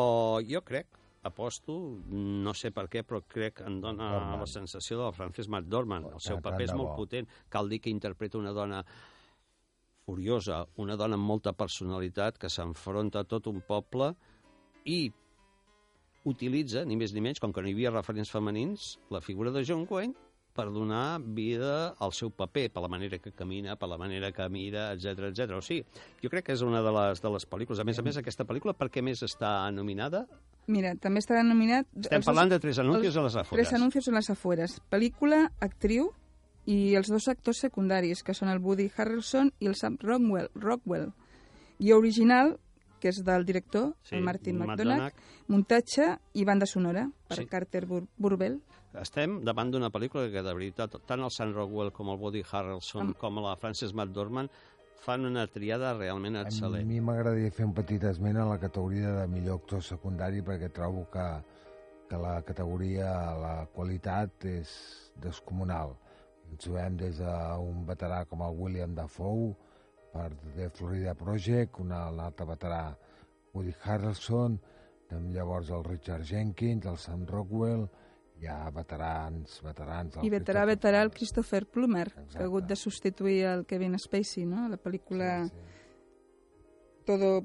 jo crec, aposto, no sé per què, però crec que em dona McDormand. la sensació del Frances McDormand. El seu paper és molt potent. Cal dir que interpreta una dona furiosa, una dona amb molta personalitat que s'enfronta a tot un poble i utilitza, ni més ni menys, com que no hi havia referents femenins, la figura de John Wayne per donar vida al seu paper, per la manera que camina, per la manera que mira, etc etc. O sigui, jo crec que és una de les, de les pel·lícules. A més a més, aquesta pel·lícula, per què més està nominada? Mira, també estarà nominat... Estem els parlant de Tres anuncios els a les afueres. Tres anuncios a les afueres. Pel·lícula, actriu i els dos actors secundaris, que són el Woody Harrelson i el Sam Rockwell. Rockwell. I original, que és del director, Sí, el Martin McDonagh. McDonagh, muntatge i banda sonora per Sí. Carter Bur Burbell. Estem davant d'una pel·lícula que, de veritat, tant el Sam Rockwell com el Woody Harrelson Am- com la Frances McDormand fan una triada realment A excel·lent. mi m'agradaria fer un petit esment a la categoria de millor actor secundari perquè trobo que, que la categoria, la qualitat és descomunal. Ens trobem des d'un veterà com el William Dafoe per The Florida Project, una, un altre veterà Woody Harrelson, també llavors el Richard Jenkins, el Sam Rockwell, hi ha veterans, veterans... el I veterà, Christopher veterà el Christopher Plummer, que ha hagut de substituir el Kevin Spacey, no?, la pel·lícula Todo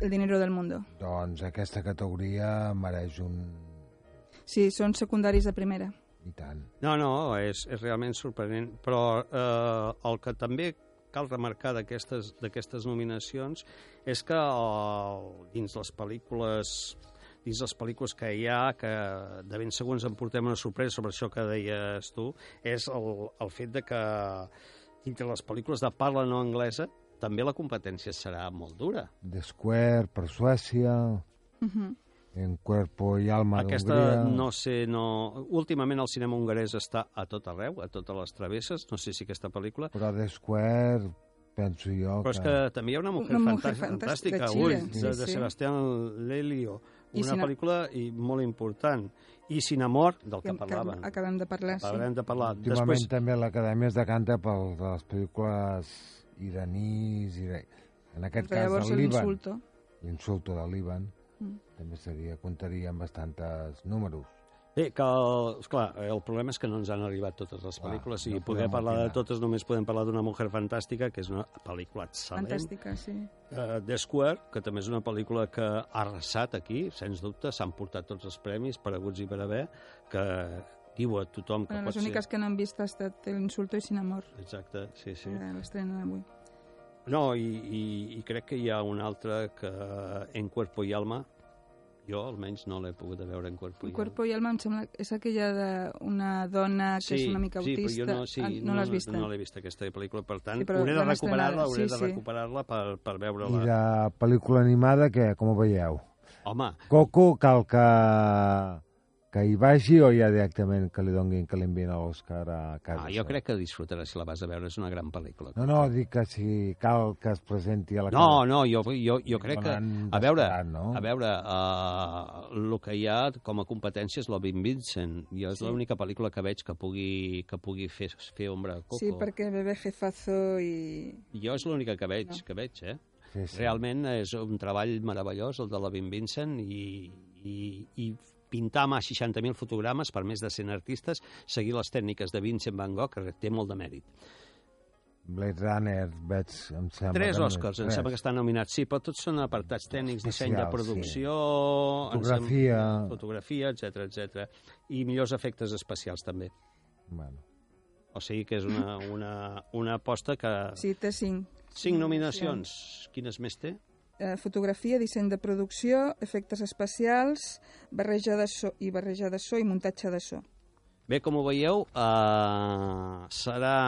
el dinero del mundo. Doncs aquesta categoria mereix un... Sí, són secundaris de primera. I tant. No, no, és, és realment sorprenent, però eh, el que també cal remarcar d'aquestes d'aquestes nominacions és que eh, dins les pel·lícules dins les pel·lícules que hi ha, que de ben segur ens en portem una sorpresa sobre això que deies tu, és el, el fet de que dintre les pel·lícules de parla no anglesa també la competència serà molt dura. The Square per Suècia, Uh -huh. En Cuerpo i Alma Aquesta, d'Hongria... no sé, no... Últimament el cinema hongarès està a tot arreu, a totes les travesses, no sé si aquesta pel·lícula... Però The Square, penso jo Però és que també hi ha una mujer, Una mujer fantàstica, fantàstica, de ull, Xile, de, sí, de sí. Sebastián Lelio. I Una pel·lícula i molt important. I Sin amor, del que Que- parlaven. acabem de parlar, sí. Acabem de parlar. Últimament Després, també l'Acadèmia es decanta per les pel·lícules iranís... Ira... En aquest Però cas, llavors el Líban. l'insulto. L'insulto del Líban. Mm. També seria, comptaria amb bastantes números. Bé, que, el, esclar, el problema és que no ens han arribat totes les pel·lícules i no poder parlar de totes només podem parlar d'una mujer fantàstica, que és una pel·lícula excel·lent. Fantàstica, sí. Uh, The Square, que també és una pel·lícula que ha arrasat aquí, sens dubte, s'han portat tots els premis per aguts i per haver, que diu a tothom que Bueno, pot les úniques ser... que no han vist ha estat l'insulto i sin amor. Exacte, sí, sí. L'estrena d'avui. No, i, i, i crec que hi ha un altre que en Cuerpo y Alma, jo almenys no l'he pogut veure en Cuerpo El y cuerpo i alma em sembla que és aquella d'una dona que és una mica sí, autista. però jo no, sí, Ah, no, l'has vista? No, l'he vista, aquesta pel·lícula, per tant, Sí, però hauré de recuperar-la, hauré sí, de sí. recuperar-la per, per I veure-la. de pel·lícula animada, que com ho veieu? Home, Coco cal que, que hi vagi o ja directament que li donguin, que li envien a l'Òscar a casa? ah, jo crec que disfrutaràs si la vas a veure, és una gran pel·lícula. No, no, dic que si cal que es presenti a la No, no, jo, jo, jo crec que... A veure, no? a veure uh, el que hi ha com a competència és l'Obin Vincent. Jo és Sí. l'única pel·lícula que veig que pugui, que pugui fer, fer ombra a Coco. Sí, perquè bebé jefazo i... Jo és l'única que veig, No. que veig, eh? Sí, sí. Realment és un treball meravellós, el de l'Obin Vincent, i, i, i pintar amb 60.000 fotogrames per més de 100 artistes, seguir les tècniques de Vincent Van Gogh, que té molt de mèrit. Blade Runner, veig, em sembla... Tres Oscars, em sembla que estan nominats. Sí, però tots són apartats tècnics, disseny de producció... sí. Fotografia. Fotografia, etc etc. I millors efectes especials, també. Bueno. O sigui que és una, una, una aposta que... Sí, té cinc. Cinc nominacions. Quines més té? Eh, fotografia, disseny de producció, efectes especials, barreja de so i barreja de so i muntatge de so. Bé, com ho veieu, eh, serà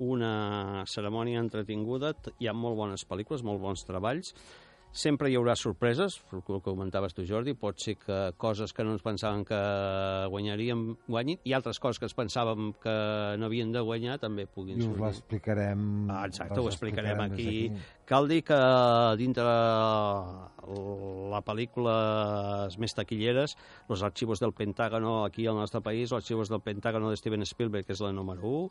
una cerimònia entretinguda, hi ha molt bones pel·lícules, molt bons treballs, sempre hi haurà sorpreses, el que comentaves tu, Jordi, pot ser que coses que no ens pensàvem que guanyaríem guanyin, i altres coses que ens pensàvem que no havien de guanyar també puguin I us sortir. l'explicarem... Ah, exacte, ho explicarem aquí. d'aquí. Cal dir que dintre la pel·lícula més taquilleres, Los archivos del Pentágono, aquí al nostre país, Los archivos del Pentágono de Steven Spielberg, que és la número 1,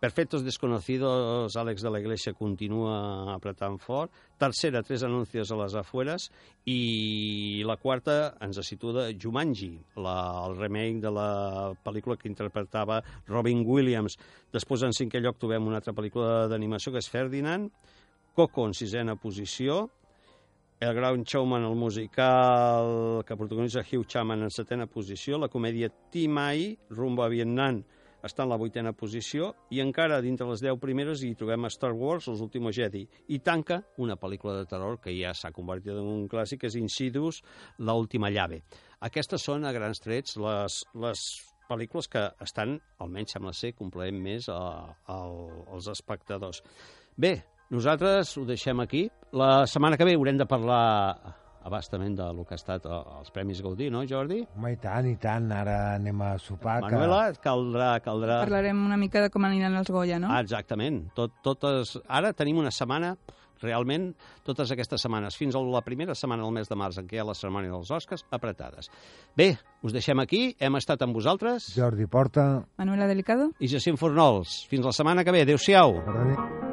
Perfectos desconocidos, Àlex de la Iglesia continua apretant fort. Tercera, tres anuncios a les afueres. I la quarta ens situa Jumanji, la, el remake de la pel·lícula que interpretava Robin Williams. Després, en cinquè lloc, trobem una altra pel·lícula d'animació que és Ferdinand. Coco, en sisena posició. El Ground Showman, el musical que protagonitza Hugh Jackman en setena posició. La comèdia Timai, rumbo a Vietnam, està en la vuitena posició i encara dintre les 10 primeres hi trobem Star Wars, Els últimos Jedi i tanca una pel·lícula de terror que ja s'ha convertit en un clàssic, és Insidious, La última llave. Aquestes són, a grans trets, les, les pel·lícules que estan, almenys sembla ser, complent més a, a, als espectadors. Bé, nosaltres ho deixem aquí. La setmana que ve haurem de parlar abastament del que ha estat eh, els Premis Gaudí, no, Jordi? Home, i tant, i tant. Ara anem a sopar. Manuela, caldrà, caldrà... Parlarem una mica de com aniran els Goya, no? Ah, exactament. Tot, totes... Ara tenim una setmana, realment, totes aquestes setmanes, fins a la primera setmana del mes de març, en què hi ha la cerimònia dels Oscars, apretades. Bé, us deixem aquí, hem estat amb vosaltres. Jordi Porta. Manuela Delicado. I Jacint Fornols. Fins la setmana que ve. Adéu-siau. Perdoni.